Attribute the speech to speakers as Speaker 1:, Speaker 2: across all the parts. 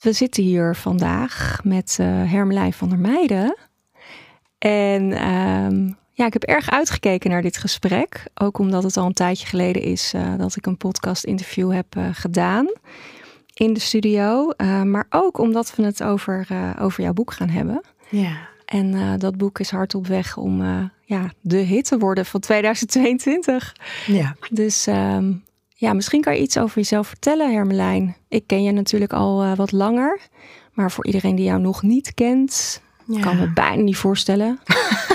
Speaker 1: We zitten hier vandaag met uh, Hermelijn van der Meijden. En ehm, ja, ik heb erg uitgekeken naar dit gesprek. Ook omdat het al een tijdje geleden is uh, dat ik een podcast interview heb uh, gedaan in de studio. maar ook omdat we het over, over jouw boek gaan hebben.
Speaker 2: Ja.
Speaker 1: En dat boek is hard op weg om ja, de hit te worden van 2022.
Speaker 2: Ja.
Speaker 1: Dus um, ja, misschien kan je iets over jezelf vertellen, Hermelijn. Ik ken je natuurlijk al uh, wat langer. Maar voor iedereen die jou nog niet kent, ja. kan me bijna niet voorstellen.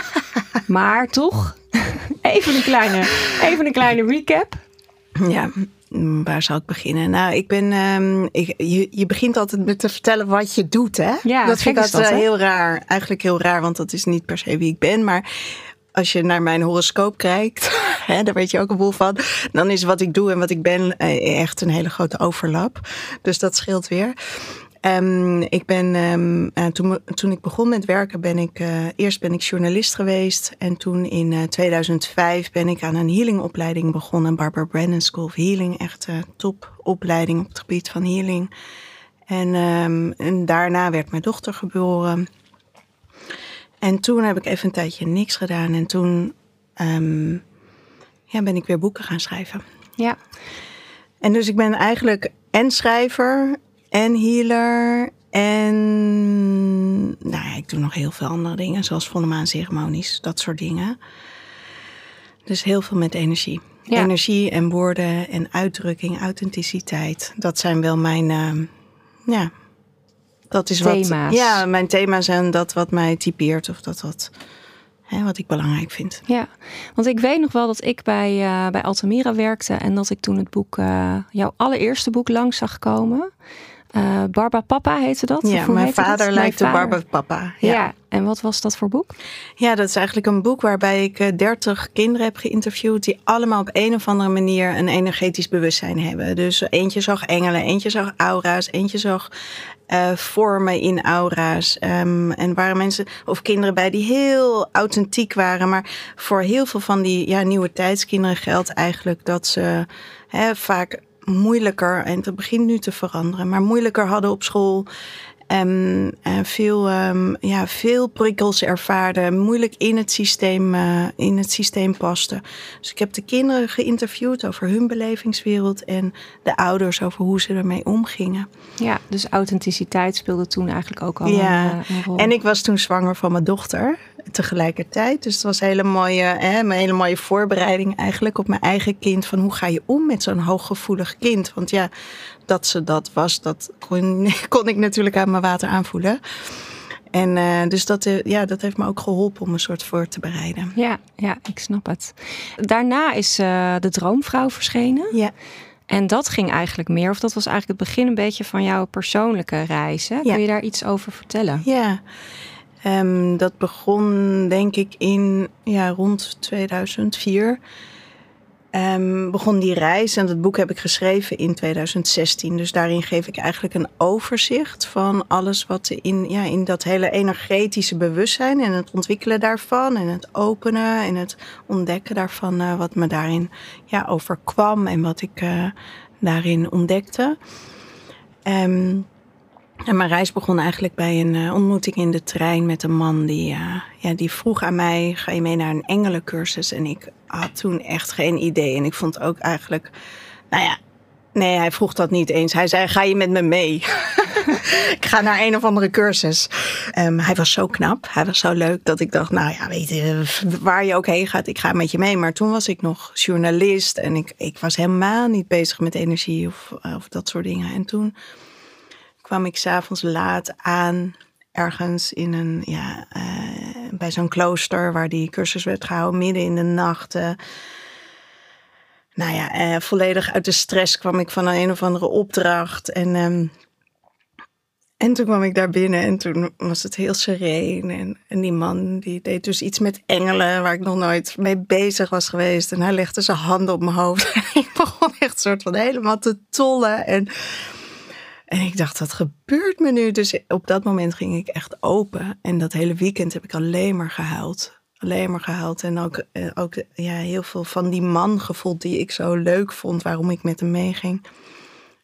Speaker 1: maar toch, even een, kleine, even een kleine recap.
Speaker 2: Ja, waar zou ik beginnen? Nou, ik ben. Um, ik, je, je begint altijd met te vertellen wat je doet, hè?
Speaker 1: Ja,
Speaker 2: dat vind ik altijd
Speaker 1: dat,
Speaker 2: heel raar. Eigenlijk heel raar, want dat is niet per se wie ik ben. Maar als je naar mijn horoscoop kijkt, hè, daar weet je ook een boel van, dan is wat ik doe en wat ik ben eh, echt een hele grote overlap. Dus dat scheelt weer. Um, ik ben, um, toen, toen ik begon met werken, ben ik uh, eerst ben ik journalist geweest. En toen in uh, 2005 ben ik aan een healingopleiding begonnen. Barbara Brandon School of Healing. Echt topopleiding op het gebied van healing. En, um, en daarna werd mijn dochter geboren. En toen heb ik even een tijdje niks gedaan. En toen um, ja, ben ik weer boeken gaan schrijven.
Speaker 1: Ja.
Speaker 2: En dus ik ben eigenlijk en schrijver en healer. En nou ja, ik doe nog heel veel andere dingen, zoals volle maanceremonies, dat soort dingen. Dus heel veel met energie.
Speaker 1: Ja.
Speaker 2: Energie en woorden en uitdrukking, authenticiteit. Dat zijn wel mijn, uh, ja, dat is
Speaker 1: thema's.
Speaker 2: wat. Ja, mijn thema's en dat wat mij typeert of dat wat, hè, wat ik belangrijk vind.
Speaker 1: Ja, want ik weet nog wel dat ik bij, uh, bij Altamira werkte en dat ik toen het boek, uh, jouw allereerste boek langs zag komen. Uh, Barba Papa heette dat?
Speaker 2: Ja, mijn vader lijkt op Barba Papa.
Speaker 1: Ja. ja. en wat was dat voor boek?
Speaker 2: Ja, dat is eigenlijk een boek waarbij ik dertig kinderen heb geïnterviewd... die allemaal op een of andere manier een energetisch bewustzijn hebben. Dus eentje zag engelen, eentje zag aura's, eentje zag uh, vormen in aura's. Um, en waren mensen of kinderen bij die heel authentiek waren. Maar voor heel veel van die ja, nieuwe tijdskinderen geldt eigenlijk dat ze vaak moeilijker, en het begint nu te veranderen, maar moeilijker hadden op school. En, en veel, um, ja, veel prikkels ervaarden, moeilijk in het, systeem, uh, in het systeem pasten. Dus ik heb de kinderen geïnterviewd over hun belevingswereld en de ouders over hoe ze ermee omgingen.
Speaker 1: Ja, dus authenticiteit speelde toen eigenlijk ook al
Speaker 2: ja.
Speaker 1: een, een rol.
Speaker 2: En ik was toen zwanger van mijn dochter tegelijkertijd. Dus het was een hele mooie, hè, een hele mooie voorbereiding eigenlijk op mijn eigen kind. Van hoe ga je om met zo'n hooggevoelig kind? Want ja, dat ze dat was, dat kon, kon ik natuurlijk aan mijn water aanvoelen. En uh, dus dat, uh, ja, dat heeft me ook geholpen om een soort voor te bereiden.
Speaker 1: Ja, ja ik snap het. Daarna is uh, De Droomvrouw verschenen.
Speaker 2: Ja.
Speaker 1: En dat ging eigenlijk meer, of dat was eigenlijk het begin een beetje van jouw persoonlijke reis. Hè?
Speaker 2: Ja.
Speaker 1: Kun je daar iets over vertellen?
Speaker 2: Ja, um, dat begon denk ik in ja, rond 2004. Um, begon die reis en dat boek heb ik geschreven in 2016. Dus daarin geef ik eigenlijk een overzicht van alles wat in, ja, in dat hele energetische bewustzijn en het ontwikkelen daarvan en het openen en het ontdekken daarvan, uh, wat me daarin ja, overkwam en wat ik uh, daarin ontdekte. Um, en mijn reis begon eigenlijk bij een uh, ontmoeting in de trein met een man die, uh, ja, die vroeg aan mij: ga je mee naar een engelencursus? En ik had toen echt geen idee. En ik vond ook eigenlijk, nou ja, nee, hij vroeg dat niet eens. Hij zei: ga je met me mee? ik ga naar een of andere cursus. Um, hij was zo knap, hij was zo leuk dat ik dacht: nou ja, weet je, waar je ook heen gaat, ik ga met je mee. Maar toen was ik nog journalist en ik, ik was helemaal niet bezig met energie of, of dat soort dingen. En toen kwam ik s'avonds laat aan ergens in een, ja, uh, bij zo'n klooster waar die cursus werd gehouden, midden in de nacht. Nou ja, uh, volledig uit de stress kwam ik van een, een of andere opdracht. En, um, en toen kwam ik daar binnen en toen was het heel sereen. En, en die man die deed dus iets met engelen waar ik nog nooit mee bezig was geweest. En hij legde zijn handen op mijn hoofd. En ik begon echt soort van helemaal te tollen. En en ik dacht, wat gebeurt me nu? Dus op dat moment ging ik echt open. En dat hele weekend heb ik alleen maar gehuild. Alleen maar gehuild. En ook, eh, ook ja, heel veel van die man gevoeld die ik zo leuk vond, waarom ik met hem meeging.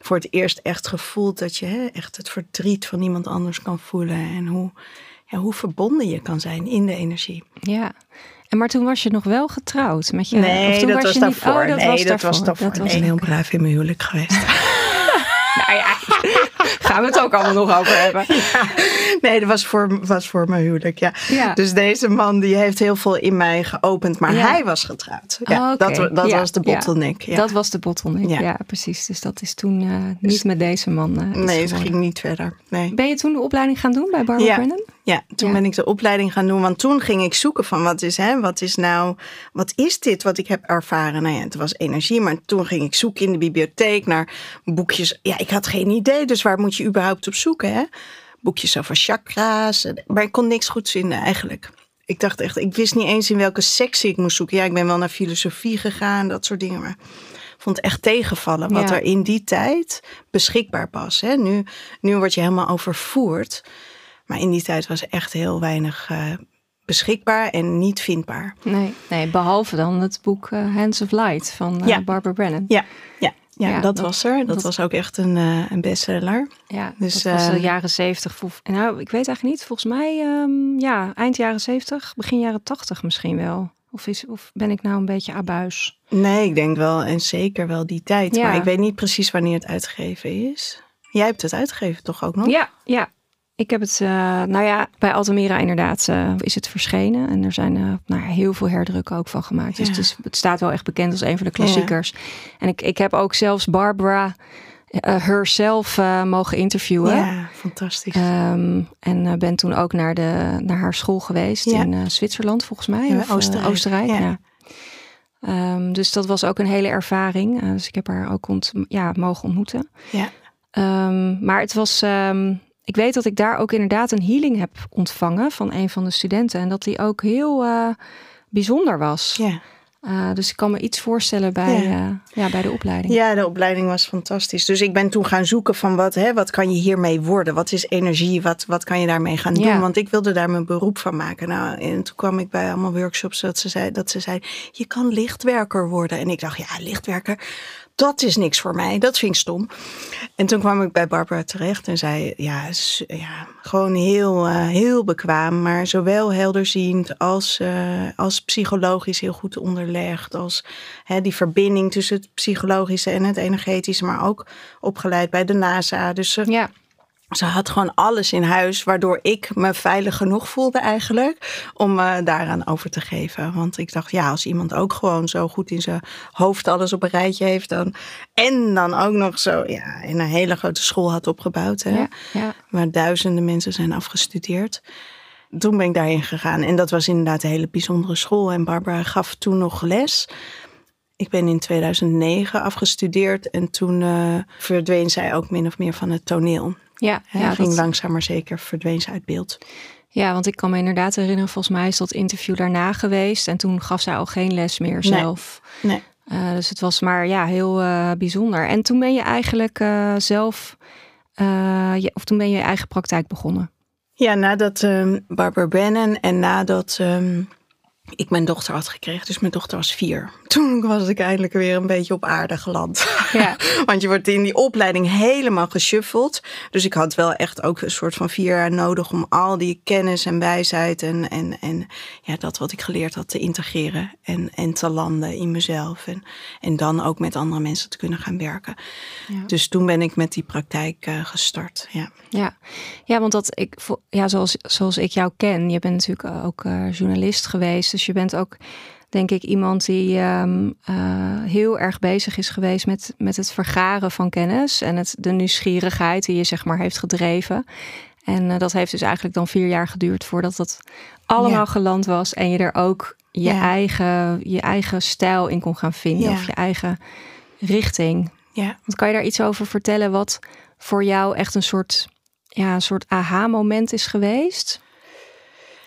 Speaker 2: voor het eerst echt gevoeld dat je hè, echt het verdriet van iemand anders kan voelen. En hoe, ja, hoe verbonden je kan zijn in de energie.
Speaker 1: Ja. En maar toen was je nog wel getrouwd met je.
Speaker 2: Nee,
Speaker 1: of toen
Speaker 2: dat
Speaker 1: was,
Speaker 2: was
Speaker 1: je
Speaker 2: daarvoor.
Speaker 1: Niet, oh, dat
Speaker 2: nee,
Speaker 1: was
Speaker 2: dat
Speaker 1: daarvoor.
Speaker 2: was daarvoor.
Speaker 1: Dat was
Speaker 2: nee, heel braaf in mijn huwelijk geweest.
Speaker 1: Nou ja, gaan we het ook allemaal nog over hebben.
Speaker 2: Nee, dat was voor, was voor mijn huwelijk, ja.
Speaker 1: Ja.
Speaker 2: Dus deze man die heeft heel veel in mij geopend, maar
Speaker 1: Ja.
Speaker 2: hij was getrouwd. Ja,
Speaker 1: Oh.
Speaker 2: Dat, dat was de bottleneck. Ja.
Speaker 1: Dat was de bottleneck. Ja. Precies. Dus dat is toen eh, niet met deze man. iets
Speaker 2: nee, het ging niet verder. Nee.
Speaker 1: Ben je toen de opleiding gaan doen bij Barbara. Brennan?
Speaker 2: Ja, toen
Speaker 1: Ja.
Speaker 2: ben ik de opleiding gaan doen. Want toen ging ik zoeken van wat is, hè, wat is nou, wat is dit wat ik heb ervaren? Nou ja, het was energie, maar toen ging ik zoeken in de bibliotheek naar boekjes. Ja, ik had geen idee, dus waar moet je überhaupt op zoeken? Hè? Boekjes over chakra's, maar ik kon niks goeds vinden eigenlijk. Ik dacht echt, ik wist niet eens in welke sectie ik moest zoeken. Ja, ik ben wel naar filosofie gegaan, dat soort dingen, maar ik vond het echt tegenvallen wat
Speaker 1: Ja.
Speaker 2: er in die tijd beschikbaar was. Hè? Nu, nu word je helemaal overvoerd. Maar in die tijd was echt heel weinig eh, beschikbaar en niet vindbaar.
Speaker 1: Nee, nee, behalve dan het boek eh, Hands of Light van eh,
Speaker 2: Ja.
Speaker 1: Barbara Brennan.
Speaker 2: Ja, ja, ja,
Speaker 1: Ja,
Speaker 2: dat,
Speaker 1: dat-
Speaker 2: was er. Dat,
Speaker 1: dat-
Speaker 2: was ook echt een, een bestseller.
Speaker 1: Ja,
Speaker 2: Dus,
Speaker 1: dat was de
Speaker 2: eh,
Speaker 1: jaren zeventig. Nou, ik weet eigenlijk niet. Volgens mij, ehm, ja, eind jaren zeventig, begin jaren tachtig misschien wel. Of, is, of ben ik nou een beetje abuis?
Speaker 2: Nee, ik denk wel en zeker wel die tijd.
Speaker 1: Ja.
Speaker 2: Maar ik weet niet precies wanneer het uitgegeven is. Jij hebt het uitgegeven toch ook nog?
Speaker 1: Ja, ja. Ik heb het, eh, nou ja, bij Altamira inderdaad eh, is het verschenen. En er zijn eh, nou heel veel herdrukken ook van gemaakt. Dus het, is, het staat wel echt bekend als een van de klassiekers. En ik, ik heb ook zelfs Barbara herself mogen interviewen.
Speaker 2: Ja, fantastisch.
Speaker 1: Ehm, en ben toen ook naar, de, naar haar school geweest
Speaker 2: Ja.
Speaker 1: in Zwitserland, volgens mij. Of,
Speaker 2: Oostenrijk.
Speaker 1: Oostenrijk
Speaker 2: Ja.
Speaker 1: ja. Ehm, dus dat was ook een hele ervaring. Dus ik heb haar ook ont, ja, mogen ontmoeten.
Speaker 2: ja.
Speaker 1: Ehm, maar het was. Ik weet dat ik daar ook inderdaad een healing heb ontvangen van een van de studenten. En dat die ook heel eh, bijzonder was.
Speaker 2: Ja.
Speaker 1: Eh, dus ik kan me iets voorstellen bij,
Speaker 2: Ja.
Speaker 1: ja. ja, bij de opleiding.
Speaker 2: ja, de opleiding was fantastisch. Dus ik ben toen gaan zoeken van wat, hè, wat kan je hiermee worden? Wat is energie? Wat, wat kan je daarmee gaan doen?
Speaker 1: Ja.
Speaker 2: Want ik wilde daar mijn beroep van maken. Nou, en toen kwam ik bij allemaal workshops dat ze zei, dat ze zei, je kan lichtwerker worden. En ik dacht, ja, lichtwerker, dat is niks voor mij. Dat vind ik stom. En toen kwam ik bij Barbara terecht en zei, ja, ja gewoon heel, eh, heel bekwaam, maar zowel helderziend als, eh, als psychologisch heel goed onderlegd. Als hè, die verbinding tussen het psychologische en het energetische, maar ook opgeleid bij de NASA. Dus ze,
Speaker 1: Ja,
Speaker 2: ze had gewoon alles in huis, waardoor ik me veilig genoeg voelde eigenlijk om me daaraan over te geven. Want ik dacht, ja, als iemand ook gewoon zo goed in zijn hoofd alles op een rijtje heeft, dan en dan ook nog zo ja, in een hele grote school had opgebouwd, hè,
Speaker 1: ja, ja.
Speaker 2: waar duizenden mensen zijn afgestudeerd. Toen ben ik daarin gegaan en dat was inderdaad een hele bijzondere school. En Barbara gaf toen nog les. Ik ben in 2009 afgestudeerd en toen eh, verdween zij ook min of meer van het toneel.
Speaker 1: Ja, ja,
Speaker 2: ging
Speaker 1: dat-
Speaker 2: langzaam maar zeker verdween ze uit beeld.
Speaker 1: Ja, want ik kan me inderdaad herinneren, volgens mij is dat interview daarna geweest. En toen gaf zij al geen les meer zelf.
Speaker 2: Nee.
Speaker 1: Eh, dus het was maar ja, heel eh, bijzonder. En toen ben je eigenlijk eh, zelf, je, of toen ben je je eigen praktijk begonnen.
Speaker 2: Ja, nadat ehm Barbara Brennan en nadat ehm, ik mijn dochter had gekregen, dus mijn dochter was vier. Toen was ik eindelijk weer een beetje op aarde geland.
Speaker 1: Ja.
Speaker 2: Want je wordt in die opleiding helemaal geshuffeld. Dus ik had wel echt ook een soort van vier jaar nodig om al die kennis en wijsheid en, en, en ja, dat wat ik geleerd had te integreren en, en te landen in mezelf. En, en dan ook met andere mensen te kunnen gaan werken.
Speaker 1: Ja.
Speaker 2: Dus toen ben ik met die praktijk eh, gestart. Ja.
Speaker 1: Ja, ja want dat ik, ja, zoals, zoals ik jou ken, je bent natuurlijk ook eh, journalist geweest. Dus je bent ook, denk ik, iemand die ehm, eh, heel erg bezig is geweest met, met het vergaren van kennis en het, de nieuwsgierigheid die je zeg maar heeft gedreven. En eh, dat heeft dus eigenlijk dan vier jaar geduurd voordat dat allemaal
Speaker 2: Ja.
Speaker 1: geland was en je er ook je,
Speaker 2: Ja.
Speaker 1: eigen, je eigen stijl in kon gaan vinden
Speaker 2: Ja.
Speaker 1: of je eigen richting.
Speaker 2: Ja.
Speaker 1: Want kan je daar iets over vertellen wat voor jou echt een soort, ja, een soort aha-moment is geweest?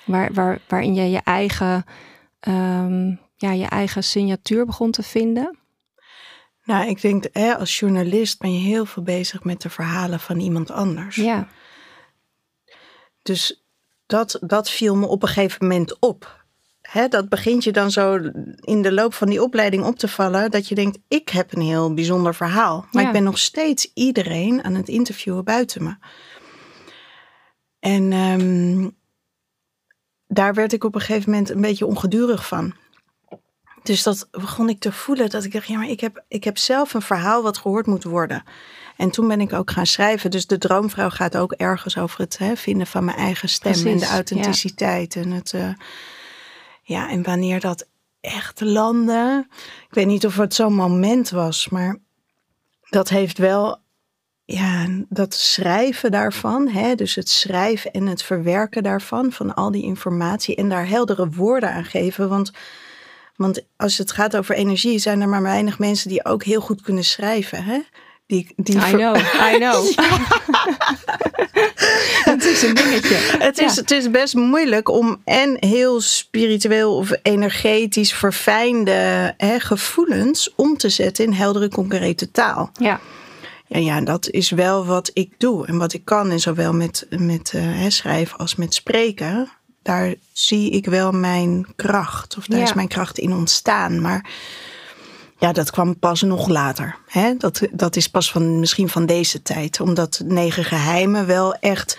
Speaker 1: Waar, waar, waarin je je eigen, ehm, ja, je eigen signatuur begon te vinden?
Speaker 2: Nou, ik denk, hè, als journalist ben je heel veel bezig met de verhalen van iemand anders.
Speaker 1: Ja,
Speaker 2: Dus dat, dat viel me op een gegeven moment op. hè, dat begint je dan zo in de loop van die opleiding op te vallen. Dat je denkt, ik heb een heel bijzonder verhaal. Maar
Speaker 1: Ja.
Speaker 2: ik ben nog steeds iedereen aan het interviewen buiten me. En ehm, daar werd ik op een gegeven moment een beetje ongedurig van. Dus dat begon ik te voelen dat ik dacht, ja, maar ik heb, ik heb zelf een verhaal wat gehoord moet worden. En toen ben ik ook gaan schrijven. Dus de droomvrouw gaat ook ergens over het hè, vinden van mijn eigen stem en de authenticiteit. En, het, eh, ja, en wanneer dat echt landde. Ik weet niet of het zo'n moment was, maar dat heeft wel ja, dat schrijven daarvan, hè, dus het schrijven en het verwerken daarvan, van al die informatie en daar heldere woorden aan geven. Want, want als het gaat over energie, zijn er maar weinig mensen die ook heel goed kunnen schrijven. Hè? Die, die
Speaker 1: I know, I know. het is een dingetje.
Speaker 2: Het is,
Speaker 1: Ja.
Speaker 2: het is best moeilijk om en heel spiritueel of energetisch verfijnde hè, gevoelens om te zetten in heldere, concrete taal.
Speaker 1: Ja,
Speaker 2: Ja, ja, dat is wel wat ik doe en wat ik kan. En zowel met, met eh, schrijven als met spreken. Daar zie ik wel mijn kracht. Of daar
Speaker 1: Ja.
Speaker 2: is mijn kracht in ontstaan. Maar ja, dat kwam pas nog later. Hè? Dat, dat is pas van, misschien van deze tijd. Omdat negen geheimen wel echt...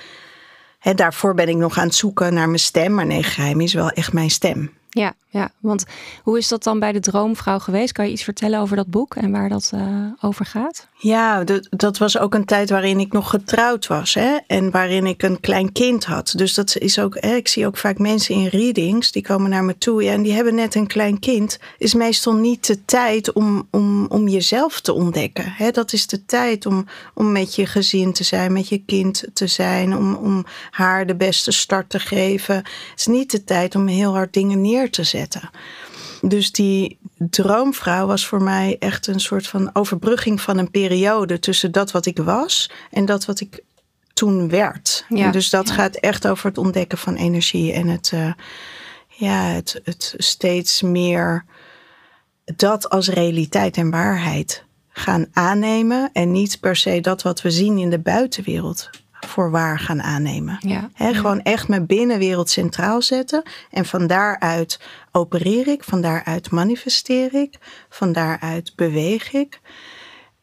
Speaker 2: Hè, daarvoor ben ik nog aan het zoeken naar mijn stem. Maar negen geheimen is wel echt mijn stem.
Speaker 1: Ja, ja. Want hoe is dat dan bij de Droomvrouw geweest? Kan je iets vertellen over dat boek en waar dat eh, over gaat?
Speaker 2: Ja, dat, dat was ook een tijd waarin ik nog getrouwd was. Hè? En waarin ik een klein kind had. Dus dat is ook, hè, ik zie ook vaak mensen in readings, die komen naar me toe. Ja, en die hebben net een klein kind. Is meestal niet de tijd om, om, om jezelf te ontdekken. Hè? Dat is de tijd om, om met je gezin te zijn, met je kind te zijn. Om, om haar de beste start te geven. Het is niet de tijd om heel hard dingen neer te zetten. Dus die droomvrouw was voor mij echt een soort van overbrugging van een periode tussen dat wat ik was en dat wat ik toen werd.
Speaker 1: Ja,
Speaker 2: dus dat
Speaker 1: ja.
Speaker 2: gaat echt over het ontdekken van energie en het, eh, ja, het, het steeds meer dat als realiteit en waarheid gaan aannemen en niet per se dat wat we zien in de buitenwereld voor waar gaan aannemen.
Speaker 1: Ja,
Speaker 2: Gewoon echt mijn binnenwereld centraal zetten. En van daaruit opereer ik, van daaruit manifesteer ik, van daaruit beweeg ik.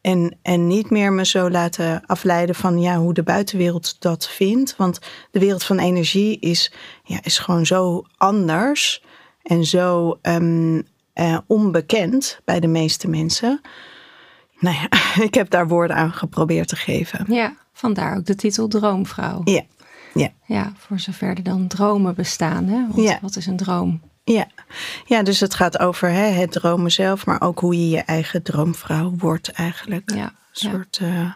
Speaker 2: En, en niet meer me zo laten afleiden van ja, hoe de buitenwereld dat vindt. Want de wereld van energie is, ja, is gewoon zo anders en zo ehm, eh, onbekend bij de meeste mensen. Nou ja, ik heb daar woorden aan geprobeerd te geven.
Speaker 1: ja, vandaar ook de titel Droomvrouw.
Speaker 2: Ja, ja.
Speaker 1: Ja, voor zover er dan dromen bestaan. Hè? Want
Speaker 2: Ja.
Speaker 1: wat is een droom?
Speaker 2: Ja. ja, dus het gaat over hè, het dromen zelf, maar ook hoe je je eigen droomvrouw wordt eigenlijk.
Speaker 1: Ja,
Speaker 2: Een
Speaker 1: ja.
Speaker 2: soort eh,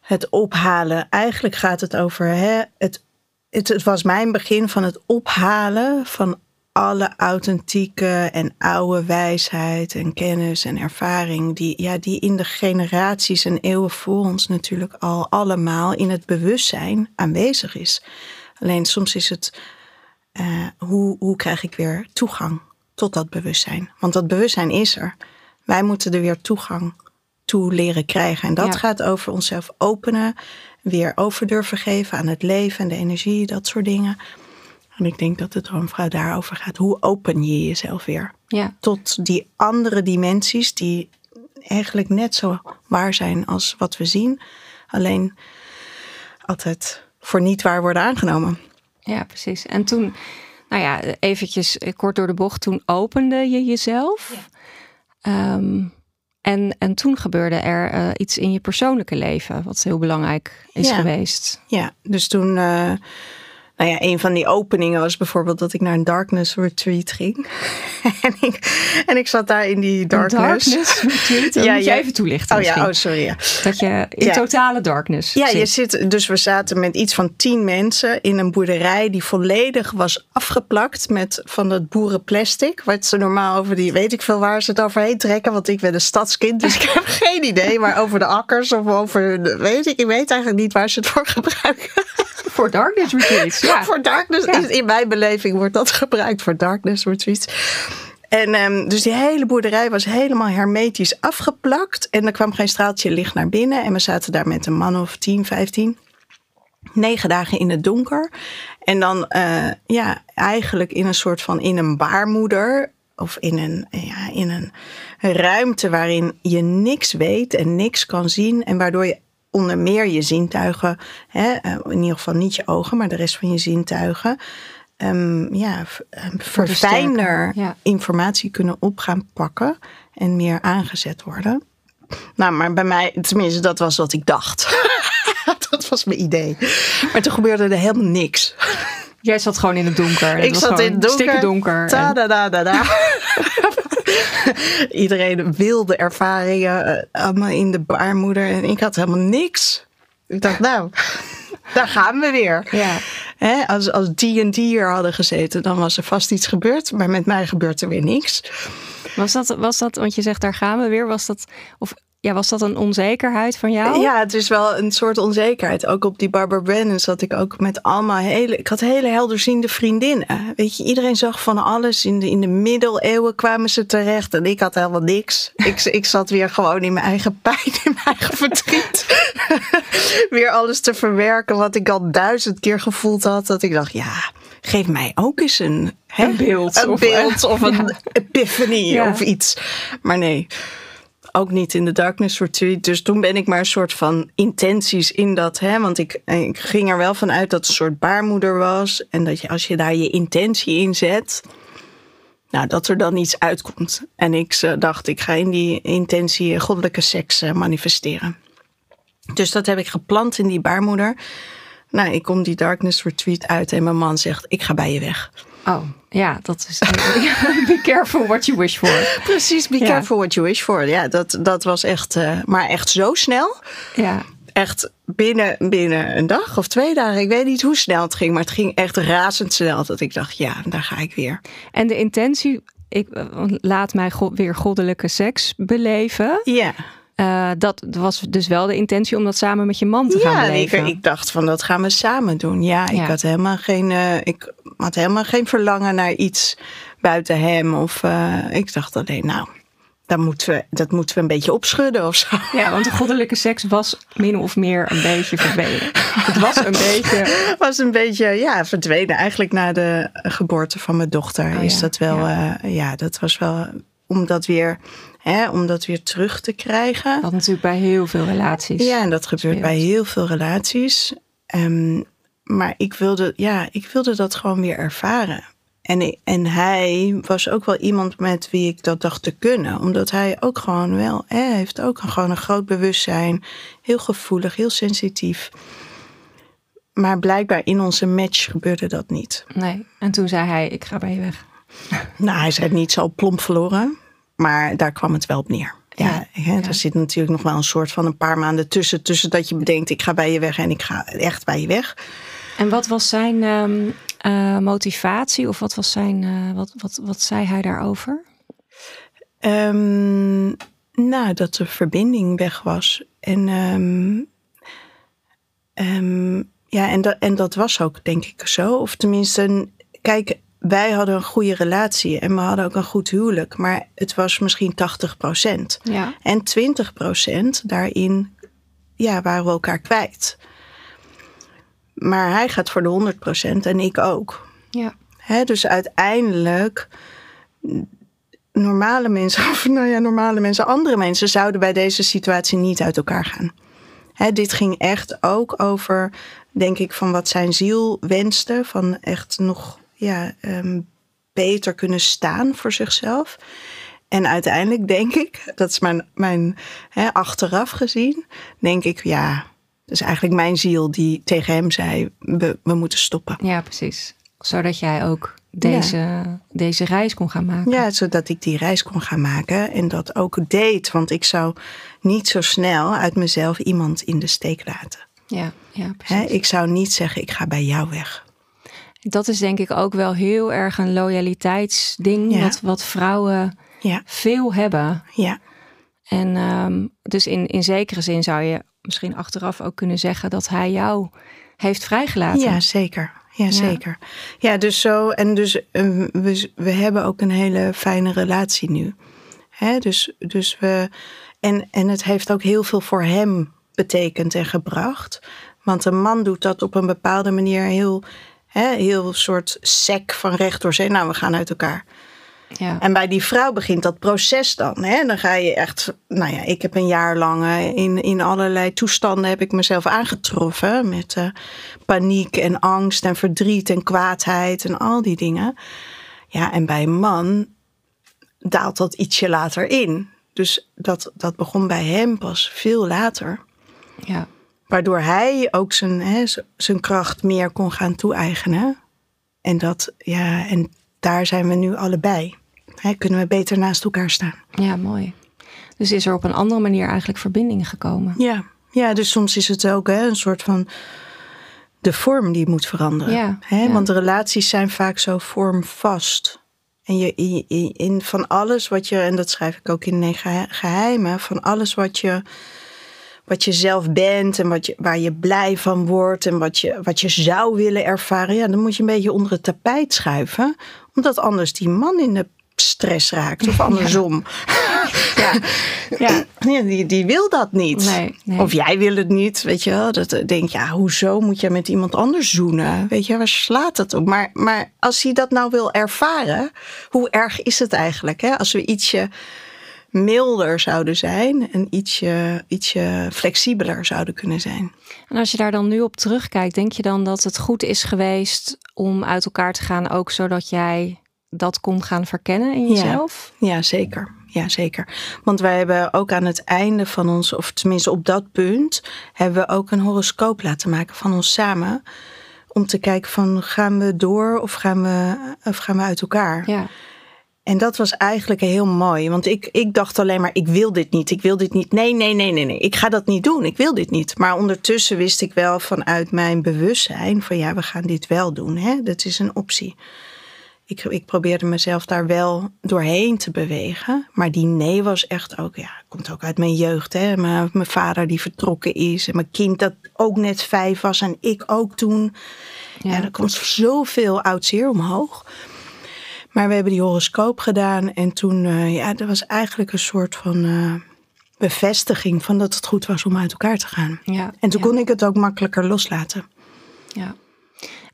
Speaker 2: het ophalen. Eigenlijk gaat het over hè, het, het, het was mijn begin van het ophalen van alle authentieke en oude wijsheid en kennis en ervaring die, ja, die in de generaties en eeuwen voor ons natuurlijk al allemaal in het bewustzijn aanwezig is. Alleen soms is het eh, hoe, hoe krijg ik weer toegang tot dat bewustzijn? Want dat bewustzijn is er. Wij moeten er weer toegang toe leren krijgen. En dat
Speaker 1: Ja.
Speaker 2: gaat over onszelf openen, weer over durven geven aan het leven en de energie, dat soort dingen. En ik denk dat de droomvrouw daarover gaat. Hoe open je jezelf weer
Speaker 1: Ja,
Speaker 2: tot die andere dimensies die eigenlijk net zo waar zijn als wat we zien. Alleen altijd voor niet waar worden aangenomen.
Speaker 1: ja, precies. En toen, nou ja, eventjes kort door de bocht, toen opende je jezelf. Ehm, en, en toen gebeurde er eh, iets in je persoonlijke leven, wat heel belangrijk is
Speaker 2: Ja.
Speaker 1: geweest.
Speaker 2: Ja, dus toen, eh, nou ja, een van die openingen was bijvoorbeeld dat ik naar een darkness retreat ging. en, ik, en ik zat daar in die darkness.
Speaker 1: Darkness retreat.
Speaker 2: Ja,
Speaker 1: moet je
Speaker 2: jij-
Speaker 1: even toelichten
Speaker 2: Oh ja, oh sorry. Ja.
Speaker 1: Dat je in
Speaker 2: Ja.
Speaker 1: totale darkness
Speaker 2: Ja, je
Speaker 1: zit.
Speaker 2: zit, dus we zaten met iets van tien mensen in een boerderij die volledig was afgeplakt met van dat boerenplastic. Wat ze normaal over die, weet ik veel waar ze het overheen trekken, want ik ben een stadskind, dus ik heb geen idee. Maar over de akkers of over, de, weet ik, ik weet eigenlijk niet waar ze het voor gebruiken.
Speaker 1: Voor darkness retreats, ja.
Speaker 2: voor darkness,
Speaker 1: Ja.
Speaker 2: in mijn beleving wordt dat gebruikt voor darkness retreats. En ehm, dus die hele boerderij was helemaal hermetisch afgeplakt. En er kwam geen straaltje licht naar binnen. En we zaten daar met een man of 10, 15. negen dagen in het donker. En dan uh, ja, eigenlijk in een soort van in een baarmoeder. Of in een, ja, in een ruimte waarin je niks weet en niks kan zien. En waardoor je onder meer je zintuigen, hè, eh, in ieder geval niet je ogen, maar de rest van je zintuigen, um, ja, verfijnder informatie kunnen op gaan pakken en meer aangezet worden. Nou, maar bij mij, tenminste, dat was wat ik dacht. dat was mijn idee. Maar toen gebeurde er helemaal niks.
Speaker 1: Jij zat gewoon in het donker.
Speaker 2: Ik zat in het donker.
Speaker 1: donker.
Speaker 2: Ta da da da da. Iedereen wilde ervaringen, uh, allemaal in de baarmoeder. En ik had helemaal niks. Ik dacht, nou, daar gaan we weer.
Speaker 1: Ja.
Speaker 2: Hè, als, als die en die hier hadden gezeten, dan was er vast iets gebeurd. Maar met mij gebeurt er weer niks.
Speaker 1: Was dat, was dat, want je zegt daar gaan we weer, was dat, of ja, was dat een onzekerheid van jou?
Speaker 2: Ja, het is wel een soort onzekerheid. Ook op die Barbara Brennan zat ik ook met allemaal hele... Ik had hele helderziende vriendinnen. Weet je, iedereen zag van alles. In de, in de middeleeuwen kwamen ze terecht. En ik had helemaal niks. Ik, ik zat weer gewoon in mijn eigen pijn, in mijn eigen verdriet. weer alles te verwerken wat ik al duizend keer gevoeld had. Dat ik dacht, ja, geef mij ook eens een,
Speaker 1: hè, een beeld.
Speaker 2: Een of, beeld of een epiphany of iets. Maar nee ook niet in de Darkness Retreat. Dus toen ben ik maar een soort van intenties in dat. Hè, want ik, ging er wel van uit dat het een soort baarmoeder was. En dat je als je daar je intentie in zet. Nou, dat er dan iets uitkomt. En ik uh, dacht, ik ga in die intentie goddelijke seks uh, manifesteren. Dus dat heb ik geplant in die baarmoeder. Nou, ik kom die Darkness Retreat uit en mijn man zegt: Ik ga bij je weg.
Speaker 1: Oh, ja, dat is. be careful what you wish for.
Speaker 2: Precies, be careful what you wish for. Ja, dat, dat was echt, uh, maar echt zo snel.
Speaker 1: Ja.
Speaker 2: Echt binnen, binnen een dag of twee dagen. Ik weet niet hoe snel het ging, maar het ging echt razendsnel. Dat ik dacht, ja, daar ga ik weer.
Speaker 1: En de intentie, ik laat mij weer goddelijke seks beleven.
Speaker 2: Ja.
Speaker 1: Uh, dat was dus wel de intentie om dat samen met je man te gaan beleven.
Speaker 2: Ja, ik, ik, dacht van dat gaan we samen doen. Ja, ik had helemaal geen, uh, ik had helemaal geen verlangen naar iets buiten hem. Of uh, ik dacht alleen, nou, dat moeten, we, dat moeten we een beetje opschudden of zo.
Speaker 1: Ja, want de goddelijke seks was min of meer een beetje verdwenen. Het was een beetje...
Speaker 2: was een beetje, ja, verdwenen. Eigenlijk na de geboorte van mijn dochter oh, is ja. dat wel... Ja. ja, dat was wel om dat weer Hè, om dat weer terug te krijgen.
Speaker 1: Dat natuurlijk bij heel veel relaties.
Speaker 2: Ja, en dat gebeurt bij heel veel relaties. Um, maar ik wilde, ja, ik wilde dat gewoon weer ervaren. En, en hij was ook wel iemand met wie ik dat dacht te kunnen. Omdat hij ook gewoon wel, hij heeft ook een, gewoon een groot bewustzijn. Heel gevoelig, heel sensitief. Maar blijkbaar in onze match gebeurde dat niet.
Speaker 1: Nee, en toen zei hij, ik ga bij je weg.
Speaker 2: Nou, hij zei het niet zo plomp verloren. Maar daar kwam het wel op neer. Ja, ja, er zit natuurlijk nog wel een soort van een paar maanden tussen. Tussen dat je bedenkt, ik ga bij je weg en ik ga echt bij je weg.
Speaker 1: En wat was zijn um, uh, motivatie? Of wat was zijn, uh, wat, wat, wat zei hij daarover?
Speaker 2: Um, nou, dat de verbinding weg was. En, um, ja, en, dat, en dat was ook, denk ik, zo. Of tenminste, kijk, wij hadden een goede relatie en we hadden ook een goed huwelijk. Maar het was misschien 80 procent.
Speaker 1: Ja.
Speaker 2: En 20 procent daarin ja, waren we elkaar kwijt. Maar hij gaat voor de 100 procent en ik ook.
Speaker 1: Ja.
Speaker 2: dus uiteindelijk, normale mensen, of nou ja, normale mensen, andere mensen zouden bij deze situatie niet uit elkaar gaan. dit ging echt ook over, denk ik, van wat zijn ziel wenste. Van echt nog ja, um, beter kunnen staan voor zichzelf. En uiteindelijk denk ik, dat is mijn, mijn hè, achteraf gezien, denk ik, ja, is eigenlijk mijn ziel die tegen hem zei, we, we moeten stoppen.
Speaker 1: Ja, precies. Zodat jij ook deze, deze reis kon gaan maken.
Speaker 2: Ja, zodat ik die reis kon gaan maken en dat ook deed. Want ik zou niet zo snel uit mezelf iemand in de steek laten.
Speaker 1: Ja, ja precies.
Speaker 2: ik zou niet zeggen, ik ga bij jou weg.
Speaker 1: Dat is denk ik ook wel heel erg een loyaliteitsding. Wat, wat vrouwen
Speaker 2: ja.
Speaker 1: veel hebben.
Speaker 2: Ja.
Speaker 1: En um, dus in, in zekere zin zou je misschien achteraf ook kunnen zeggen dat hij jou heeft vrijgelaten.
Speaker 2: Ja, zeker. Ja, zeker. Ja, dus zo. En dus um, we, we hebben ook een hele fijne relatie nu. Hè? Dus, dus we. En, en het heeft ook heel veel voor hem betekent en gebracht. Want een man doet dat op een bepaalde manier heel, hè, heel soort sec van recht door zee. Nou, we gaan uit elkaar.
Speaker 1: Ja.
Speaker 2: En bij die vrouw begint dat proces dan. Hè? Dan ga je echt, nou ja, ik heb een jaar lang eh, in, in allerlei toestanden heb ik mezelf aangetroffen. Met uh, paniek en angst en verdriet en kwaadheid en al die dingen. Ja, en bij een man daalt dat ietsje later in. Dus dat, dat begon bij hem pas veel later.
Speaker 1: Ja.
Speaker 2: Waardoor hij ook zijn, hè, zijn kracht meer kon gaan toe-eigenen. En, dat, ja, en daar zijn we nu allebei. Hè, kunnen we beter naast elkaar staan.
Speaker 1: Ja, mooi. Dus is er op een andere manier eigenlijk verbinding gekomen?
Speaker 2: Ja, ja dus soms is het ook hè, een soort van de vorm die moet veranderen.
Speaker 1: Ja,
Speaker 2: hè?
Speaker 1: ja.
Speaker 2: Want de relaties zijn vaak zo vormvast. En je, in, in van alles wat je, en dat schrijf ik ook in negen geheimen, van alles wat je, wat je zelf bent en wat je, waar je blij van wordt en wat je, wat je zou willen ervaren, ja, dan moet je een beetje onder het tapijt schuiven, omdat anders die man in de stress raakt of andersom.
Speaker 1: Ja. ja.
Speaker 2: Ja, die, die wil dat niet.
Speaker 1: Nee, nee.
Speaker 2: Of jij wil het niet, weet je wel. Dat eh, denk je, ja, hoezo moet je met iemand anders zoenen? Weet je, waar slaat het op? Maar, maar als hij dat nou wil ervaren, hoe erg is het eigenlijk? Hè? Als we ietsje milder zouden zijn en ietsje, ietsje flexibeler zouden kunnen zijn.
Speaker 1: En als je daar dan nu op terugkijkt, denk je dan dat het goed is geweest om uit elkaar te gaan, ook zodat jij dat kon gaan verkennen in jezelf?
Speaker 2: Ja, ja zeker. Ja, zeker. Want wij hebben ook aan het einde van ons, of tenminste op dat punt, hebben we ook een horoscoop laten maken van ons samen. Om te kijken van gaan we door of gaan we, of gaan we uit elkaar?
Speaker 1: Ja.
Speaker 2: En dat was eigenlijk heel mooi. Want ik, ik dacht alleen maar, ik wil dit niet, ik wil dit niet. Nee, nee, nee, nee, nee. Ik ga dat niet doen, ik wil dit niet. Maar ondertussen wist ik wel vanuit mijn bewustzijn van ja, we gaan dit wel doen. Hè? Dat is een optie. Ik, ik probeerde mezelf daar wel doorheen te bewegen. Maar die nee was echt ook, ja, komt ook uit mijn jeugd. Hè? Mijn, mijn vader die vertrokken is. En mijn kind dat ook net vijf was. En ik ook toen. Ja,
Speaker 1: Ja.
Speaker 2: er komt zoveel oud zeer omhoog. Maar we hebben die horoscoop gedaan. En toen, eh, ja, dat was eigenlijk een soort van eh, bevestiging van dat het goed was om uit elkaar te gaan.
Speaker 1: Ja.
Speaker 2: En toen
Speaker 1: ja.
Speaker 2: kon ik het ook makkelijker loslaten.
Speaker 1: Ja.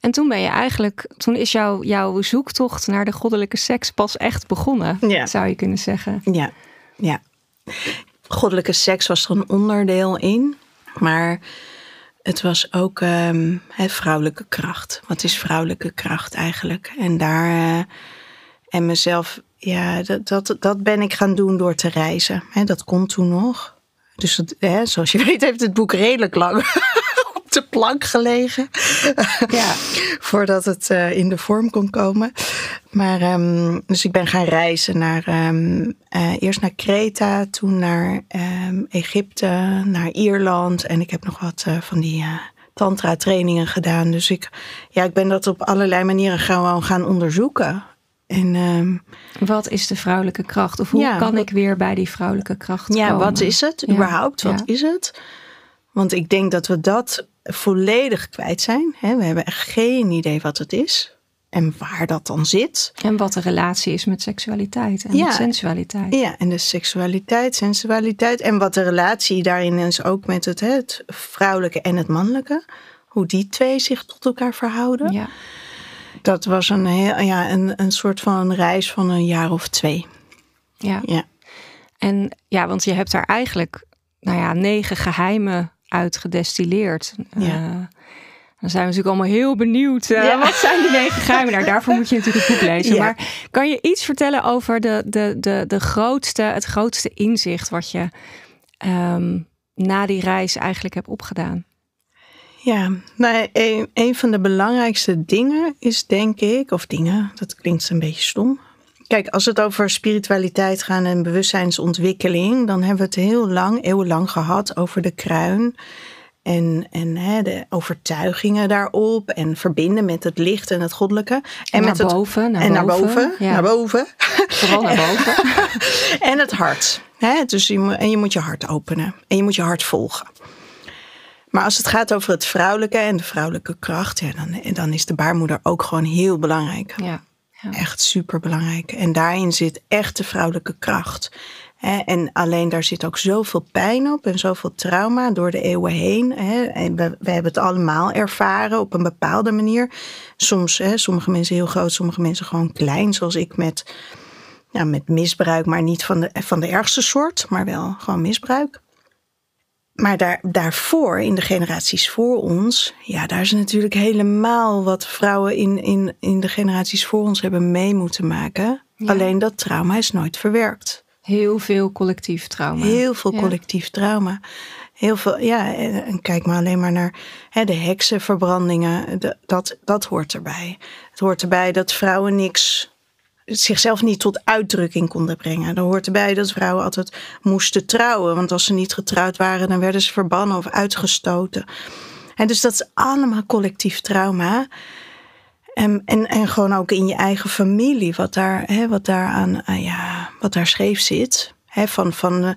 Speaker 1: En toen ben je eigenlijk, toen is jouw jouw zoektocht naar de goddelijke seks pas echt begonnen,
Speaker 2: Ja.
Speaker 1: zou je kunnen zeggen.
Speaker 2: Ja, ja. Goddelijke seks was er een onderdeel in. Maar het was ook hè, vrouwelijke kracht. Wat is vrouwelijke kracht eigenlijk? En daar. eh, en mezelf, ja, dat, dat, dat ben ik gaan doen door te reizen. Hè, dat kon toen nog. Dus hè, zoals je weet heeft het boek redelijk lang de plank gelegen.
Speaker 1: Ja.
Speaker 2: Voordat het eh, in de vorm kon komen. Maar, ehm, dus ik ben gaan reizen naar, ehm, eh, eerst naar Kreta, toen naar ehm, Egypte, naar Ierland. En ik heb nog wat eh, van die tantra trainingen gedaan. Dus ik, ja, ik ben dat op allerlei manieren gewoon gaan onderzoeken. En
Speaker 1: Wat is de vrouwelijke kracht? Of hoe
Speaker 2: Ja,
Speaker 1: kan
Speaker 2: wat-
Speaker 1: ik weer bij die vrouwelijke kracht
Speaker 2: ja,
Speaker 1: komen?
Speaker 2: wat is het
Speaker 1: Ja,
Speaker 2: überhaupt? Wat
Speaker 1: ja.
Speaker 2: is het? Want ik denk dat we dat volledig kwijt zijn. Hè? We hebben echt geen idee wat het is. En waar dat dan zit.
Speaker 1: En wat de relatie is met seksualiteit en
Speaker 2: Ja.
Speaker 1: met sensualiteit.
Speaker 2: Ja, en de seksualiteit, sensualiteit. En wat de relatie daarin is ook met het, hè, het vrouwelijke en het mannelijke. Hoe die twee zich tot elkaar verhouden.
Speaker 1: Ja.
Speaker 2: Dat was een, heel, ja, een, een soort van reis van een jaar of twee.
Speaker 1: ja.
Speaker 2: Ja,
Speaker 1: En ja, want je hebt daar eigenlijk, nou ja, negen geheimen uit gedestilleerd.
Speaker 2: Ja.
Speaker 1: Eh, dan zijn we natuurlijk allemaal heel benieuwd. eh,
Speaker 2: Ja.
Speaker 1: Wat zijn die negen geheimen? Nou, daarvoor moet je natuurlijk het boek lezen.
Speaker 2: Ja.
Speaker 1: Maar kan je iets vertellen over de, de, de, de grootste, het grootste inzicht wat je ehm, na die reis eigenlijk hebt opgedaan?
Speaker 2: ja. Nou, een, een van de belangrijkste dingen is denk ik, of dingen, dat klinkt een beetje stom. Kijk, als het over spiritualiteit gaat en bewustzijnsontwikkeling, dan hebben we het heel lang, eeuwenlang gehad over de kruin. En, en hè, de overtuigingen daarop. En verbinden met het licht en het goddelijke.
Speaker 1: En,
Speaker 2: met
Speaker 1: naar
Speaker 2: het,
Speaker 1: boven, naar
Speaker 2: en naar
Speaker 1: boven.
Speaker 2: boven.
Speaker 1: Ja,
Speaker 2: Naar boven.
Speaker 1: Vooral naar boven.
Speaker 2: en het hart. Hè? Dus je moet, en je moet je hart openen. En je moet je hart volgen. Maar als het gaat over het vrouwelijke en de vrouwelijke kracht, ja, dan, dan is de baarmoeder ook gewoon heel belangrijk.
Speaker 1: Ja.
Speaker 2: Echt super belangrijk. En daarin zit echt de vrouwelijke kracht. en alleen daar zit ook zoveel pijn op en zoveel trauma door de eeuwen heen. En we, we, hebben het allemaal ervaren op een bepaalde manier. Soms, sommige mensen heel groot, sommige mensen gewoon klein, zoals ik met, ja, met misbruik, maar niet van de, van de ergste soort, maar wel gewoon misbruik. Maar daar, daarvoor, in de generaties voor ons, ja, daar is natuurlijk helemaal wat vrouwen in, in, in de generaties voor ons hebben mee moeten maken. Alleen dat trauma is nooit verwerkt.
Speaker 1: Heel veel collectief trauma.
Speaker 2: Heel veel collectief trauma. Heel veel, ja, en kijk maar alleen maar naar hè, de heksenverbrandingen. dat, dat hoort erbij. Het hoort erbij dat vrouwen niks zichzelf niet tot uitdrukking konden brengen. Er hoort erbij dat vrouwen altijd moesten trouwen. Want als ze niet getrouwd waren, dan werden ze verbannen of uitgestoten. En dus dat is allemaal collectief trauma. En, en, en gewoon ook in je eigen familie, wat daar, hè, wat daar aan, uh, ja, wat daar scheef zit. Van, van, uh,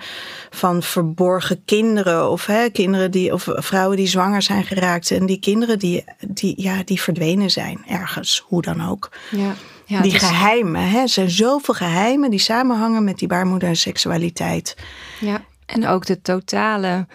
Speaker 2: van verborgen kinderen of kinderen die, of vrouwen die zwanger zijn geraakt. En die kinderen die, die, ja, die verdwenen zijn ergens, hoe dan ook.
Speaker 1: Ja.
Speaker 2: Ja, die geheimen, hè? er zijn zoveel geheimen die samenhangen met die baarmoeder en seksualiteit.
Speaker 1: Ja, en ook de totale,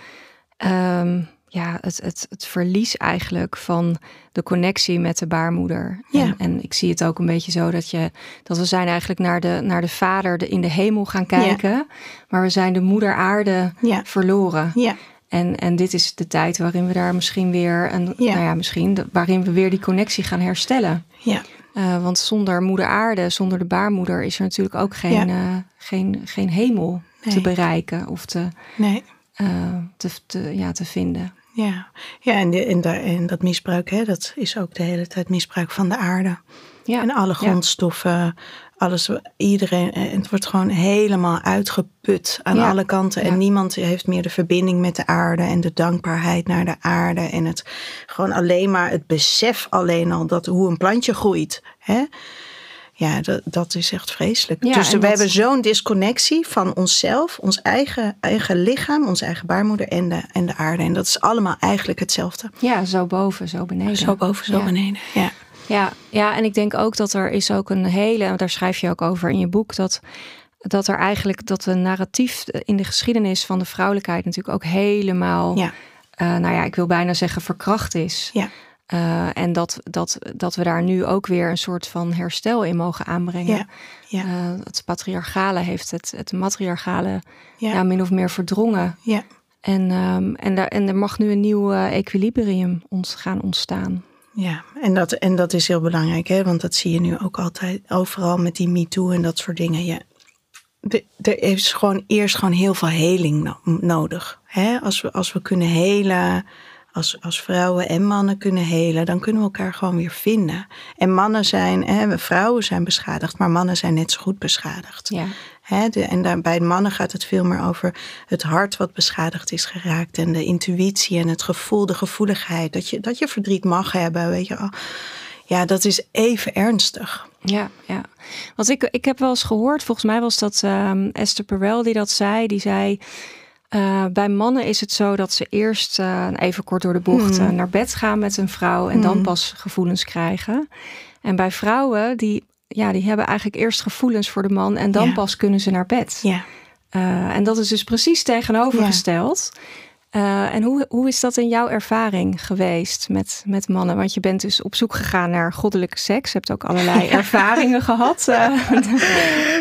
Speaker 1: um, ja, het, het, het verlies eigenlijk van de connectie met de baarmoeder.
Speaker 2: Ja.
Speaker 1: En, en, ik zie het ook een beetje zo dat, je, dat we zijn eigenlijk naar de, naar de vader in de hemel gaan kijken. Ja. Maar we zijn de moeder aarde
Speaker 2: ja.
Speaker 1: verloren.
Speaker 2: Ja.
Speaker 1: En, en dit is de tijd waarin we daar misschien weer, een,
Speaker 2: Ja.
Speaker 1: nou ja, misschien, waarin we weer die connectie gaan herstellen.
Speaker 2: Ja.
Speaker 1: Uh, want zonder moeder aarde, zonder de baarmoeder, is er natuurlijk ook geen,
Speaker 2: Ja.
Speaker 1: uh, geen, geen hemel
Speaker 2: Nee.
Speaker 1: te bereiken of te,
Speaker 2: Nee.
Speaker 1: uh, te, te, ja, te vinden.
Speaker 2: Ja, ja en, de, en, daar, en dat misbruik, hè, dat is ook de hele tijd misbruik van de aarde.
Speaker 1: Ja.
Speaker 2: En alle grondstoffen, alles, iedereen, en het wordt gewoon helemaal uitgeput aan
Speaker 1: Ja.
Speaker 2: alle kanten.
Speaker 1: Ja.
Speaker 2: En niemand heeft meer de verbinding met de aarde en de dankbaarheid naar de aarde. En het gewoon alleen maar het besef alleen al dat hoe een plantje groeit. Hè? Ja, dat, dat is echt vreselijk.
Speaker 1: Ja,
Speaker 2: dus we
Speaker 1: dat-
Speaker 2: hebben zo'n disconnectie van onszelf, ons eigen, eigen lichaam, onze eigen baarmoeder en de, en de aarde. En dat is allemaal eigenlijk hetzelfde.
Speaker 1: Ja, zo boven, zo beneden.
Speaker 2: Zo boven, zo beneden. Ja.
Speaker 1: Ja, ja, en ik denk ook dat er is ook een hele, daar schrijf je ook over in je boek, dat, dat er eigenlijk dat de narratief in de geschiedenis van de vrouwelijkheid natuurlijk ook helemaal,
Speaker 2: Ja.
Speaker 1: eh, nou ja, ik wil bijna zeggen verkracht is.
Speaker 2: Ja.
Speaker 1: Eh, en dat, dat, dat we daar nu ook weer een soort van herstel in mogen aanbrengen.
Speaker 2: Ja. Ja.
Speaker 1: Eh, het patriarchale heeft het, het matriarchale
Speaker 2: Ja.
Speaker 1: ja, min of meer verdrongen.
Speaker 2: Ja.
Speaker 1: En, ehm, en, daar, en er mag nu een nieuw eh, equilibrium ons gaan ontstaan.
Speaker 2: Ja, en dat, en dat is heel belangrijk, hè? want dat zie je nu ook altijd overal met die MeToo en dat soort dingen. Ja. Er is gewoon eerst gewoon heel veel heling no- nodig. Hè? Als, we, als we kunnen helen, als, als vrouwen en mannen kunnen helen, dan kunnen we elkaar gewoon weer vinden. En mannen zijn, hè, we vrouwen zijn beschadigd, maar mannen zijn net zo goed beschadigd.
Speaker 1: Ja.
Speaker 2: Hè, de, en daar, bij mannen gaat het veel meer over het hart wat beschadigd is geraakt. En de intuïtie en het gevoel, de gevoeligheid. Dat je, dat je verdriet mag hebben, weet je wel. Ja, dat is even ernstig.
Speaker 1: Ja, ja. Want ik, ik heb wel eens gehoord, volgens mij was dat ehm, Esther Perel die dat zei. Die zei, eh, bij mannen is het zo dat ze eerst eh, even kort door de bocht
Speaker 2: Hmm.
Speaker 1: eh, naar bed gaan met een vrouw en dan
Speaker 2: Hmm.
Speaker 1: pas gevoelens krijgen. En bij vrouwen, die, ja, die hebben eigenlijk eerst gevoelens voor de man en dan
Speaker 2: Ja.
Speaker 1: pas kunnen ze naar bed.
Speaker 2: Ja.
Speaker 1: Eh, en dat is dus precies tegenovergesteld. Eh, en hoe, hoe is dat in jouw ervaring geweest met, met mannen? Want je bent dus op zoek gegaan naar goddelijke seks. Je hebt ook allerlei ervaringen gehad. eh.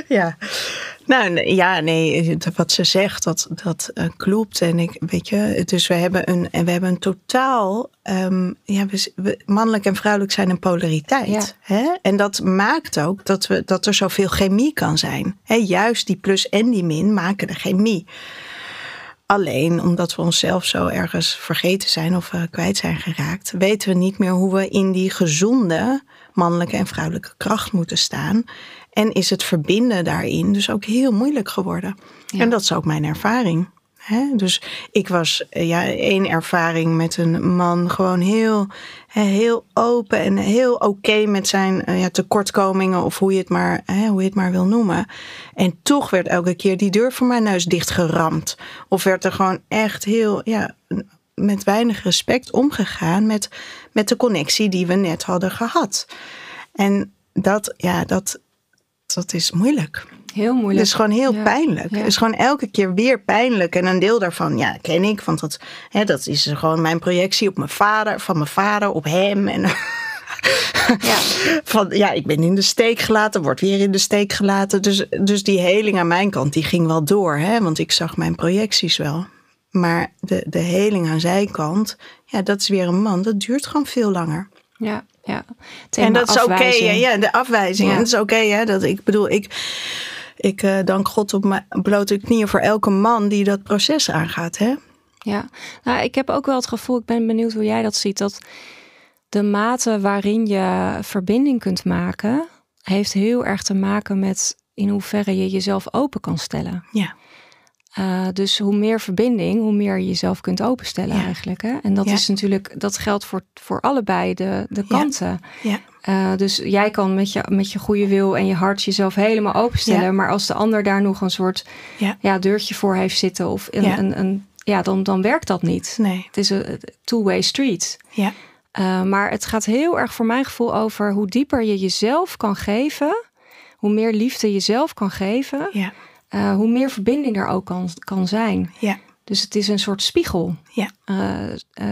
Speaker 2: Ja. Nou, ja, nee, wat ze zegt, dat, dat eh, klopt. En ik, weet je, dus we hebben een, en we hebben een totaal, ehm, ja, we, we- mannelijk en vrouwelijk zijn een polariteit. Hè? En dat maakt ook dat, we, dat er zoveel chemie kan zijn. Hè? Juist die plus en die min maken de chemie. Alleen omdat we onszelf zo ergens vergeten zijn of eh, kwijt zijn geraakt, weten we niet meer hoe we in die gezonde mannelijke en vrouwelijke kracht moeten staan. En is het verbinden daarin dus ook heel moeilijk geworden.
Speaker 1: Ja.
Speaker 2: En dat is ook mijn ervaring. Dus ik was eh, ja, één ervaring met een man gewoon heel, heel open en heel oké met zijn eh, ja, tekortkomingen of hoe je, het maar, hoe je het maar wil noemen. En toch werd elke keer die deur voor mijn neus dichtgeramd. Of werd er gewoon echt heel, ja, met weinig respect omgegaan met, met de connectie die we net hadden gehad. En dat, ja, dat, dat is moeilijk.
Speaker 1: Heel moeilijk.
Speaker 2: Het is gewoon heel pijnlijk. Het is gewoon elke keer weer pijnlijk. En een deel daarvan, ja, ken ik. Want dat, hè, dat is gewoon mijn projectie op mijn vader, van mijn vader op hem. En ja. Van ja, ik ben in de steek gelaten, word weer in de steek gelaten. Dus, dus die heling aan mijn kant, die ging wel door. Hè? Want ik zag mijn projecties wel. Maar de, de heling aan zijn kant, ja, dat is weer een man. Dat duurt gewoon veel langer.
Speaker 1: Ja, ja.
Speaker 2: en dat is oké, ja, de afwijzing. En dat is oké, hè. Dat, ik bedoel, ik, ik uh, dank God op mijn blote knieën voor elke man die dat proces aangaat, hè.
Speaker 1: Ja, nou, ik heb ook wel het gevoel, ik ben benieuwd hoe jij dat ziet, dat de mate waarin je verbinding kunt maken, heeft heel erg te maken met in hoeverre je jezelf open kan stellen.
Speaker 2: Ja.
Speaker 1: Uh, dus hoe meer verbinding, hoe meer je jezelf kunt openstellen eigenlijk. Hè? En dat is natuurlijk, dat geldt voor, voor allebei de, de kanten.
Speaker 2: Ja.
Speaker 1: Uh, dus jij kan met je, met je goede wil en je hart jezelf helemaal openstellen. Maar als de ander daar nog een soort ja. deurtje voor heeft zitten of een, een, een, ja, dan, dan werkt dat niet.
Speaker 2: Nee.
Speaker 1: Het is een two-way street.
Speaker 2: Ja.
Speaker 1: Uh, maar het gaat heel erg voor mijn gevoel over hoe dieper je jezelf kan geven, hoe meer liefde jezelf kan geven,
Speaker 2: ja.
Speaker 1: Uh, hoe meer verbinding er ook kan, kan zijn.
Speaker 2: Ja.
Speaker 1: Dus het is een soort spiegel.
Speaker 2: Ja.
Speaker 1: Uh,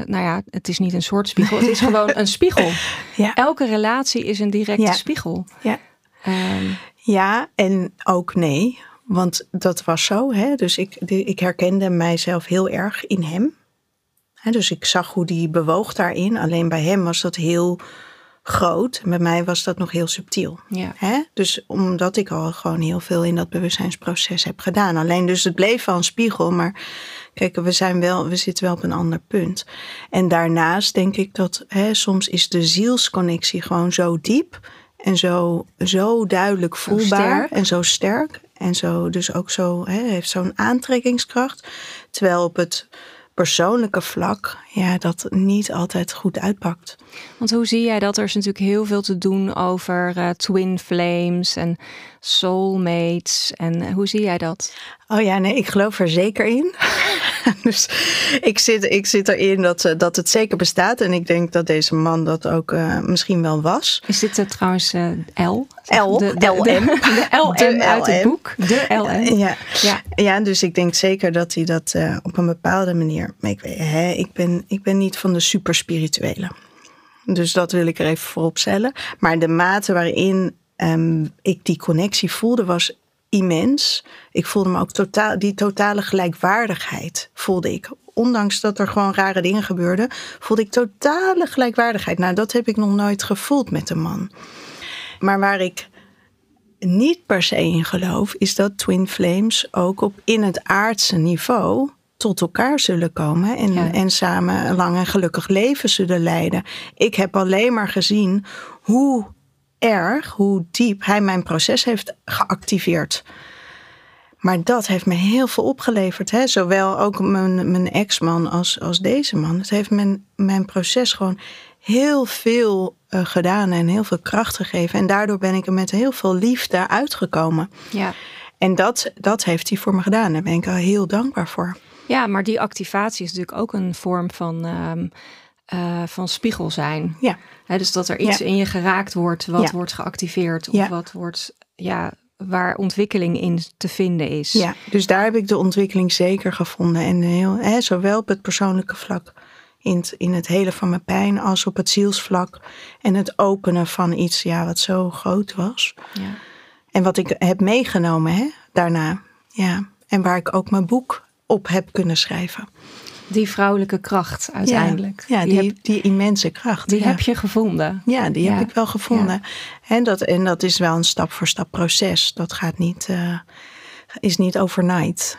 Speaker 1: nou ja, het is niet een soort spiegel, het is gewoon een spiegel.
Speaker 2: Ja.
Speaker 1: Elke relatie is een directe ja. spiegel.
Speaker 2: Ja. Um, ja, en ook nee. Want dat was zo. Hè? Dus ik, ik herkende mijzelf heel erg in hem dus ik zag hoe die bewoog daarin. Alleen bij hem was dat heel groot. Bij mij was dat nog heel subtiel.
Speaker 1: Ja.
Speaker 2: Dus omdat ik al gewoon heel veel in dat bewustzijnsproces heb gedaan. Alleen dus het bleef wel een spiegel. Maar kijk, we, zijn wel, we zitten wel op een ander punt. En daarnaast denk ik dat hè, soms is de zielsconnectie gewoon zo diep. En zo, zo duidelijk voelbaar. en zo sterk. En zo, dus ook zo, hè, heeft zo'n aantrekkingskracht. Terwijl op het persoonlijke vlak, ja, dat niet altijd goed uitpakt.
Speaker 1: Want hoe zie jij dat? Er is natuurlijk heel veel te doen over uh, twin flames en soulmates. En uh, hoe zie jij dat?
Speaker 2: Oh ja, nee, ik geloof er zeker in. dus ik zit, ik zit erin dat, uh, dat het zeker bestaat. En ik denk dat deze man dat ook misschien wel was.
Speaker 1: Is dit trouwens L?
Speaker 2: L, de, de,
Speaker 1: LM. De, de LM de uit LM. het boek. De LM.
Speaker 2: Ja. Ja. ja, dus ik denk zeker dat hij dat op een bepaalde manier... Ik, hè, ik, ben, ik ben niet van de super spirituele. Dus dat wil ik er even voorop stellen. Maar de mate waarin um, ik die connectie voelde was immens. Ik voelde me ook totaal, die totale gelijkwaardigheid voelde ik. Ondanks dat er gewoon rare dingen gebeurden, voelde ik totale gelijkwaardigheid. Nou, dat heb ik nog nooit gevoeld met een man. Maar waar ik niet per se in geloof, is dat Twin Flames ook op in het aardse niveau tot elkaar zullen komen en, en samen een lang en gelukkig leven zullen leiden. Ik heb alleen maar gezien hoe erg, hoe diep hij mijn proces heeft geactiveerd. Maar dat heeft me heel veel opgeleverd. Hè? Zowel ook mijn, mijn ex-man als, als deze man. Het heeft mijn, mijn proces gewoon heel veel uh, gedaan en heel veel kracht gegeven. En daardoor ben ik er met heel veel liefde uitgekomen.
Speaker 1: Ja.
Speaker 2: En dat, dat heeft hij voor me gedaan. Daar ben ik al heel dankbaar voor.
Speaker 1: Ja, maar die activatie is natuurlijk ook een vorm van, um, uh, van spiegel zijn.
Speaker 2: Ja.
Speaker 1: dus dat er iets ja. in je geraakt wordt wat ja. wordt geactiveerd of ja. wat wordt, ja, waar ontwikkeling in te vinden is.
Speaker 2: Ja, dus daar heb ik de ontwikkeling zeker gevonden. En heel, hè, zowel op het persoonlijke vlak, in het, in het hele van mijn pijn, als op het zielsvlak. En het openen van iets ja, wat zo groot was.
Speaker 1: Ja.
Speaker 2: En wat ik heb meegenomen hè, daarna. Ja. En waar ik ook mijn boek op heb kunnen schrijven.
Speaker 1: Die vrouwelijke kracht uiteindelijk.
Speaker 2: Ja, die, die, die immense kracht.
Speaker 1: Die
Speaker 2: ja.
Speaker 1: heb je gevonden.
Speaker 2: Ja, die heb ik wel gevonden. En, dat, en dat is wel een stap voor stap proces. Dat gaat niet, uh, is niet overnight.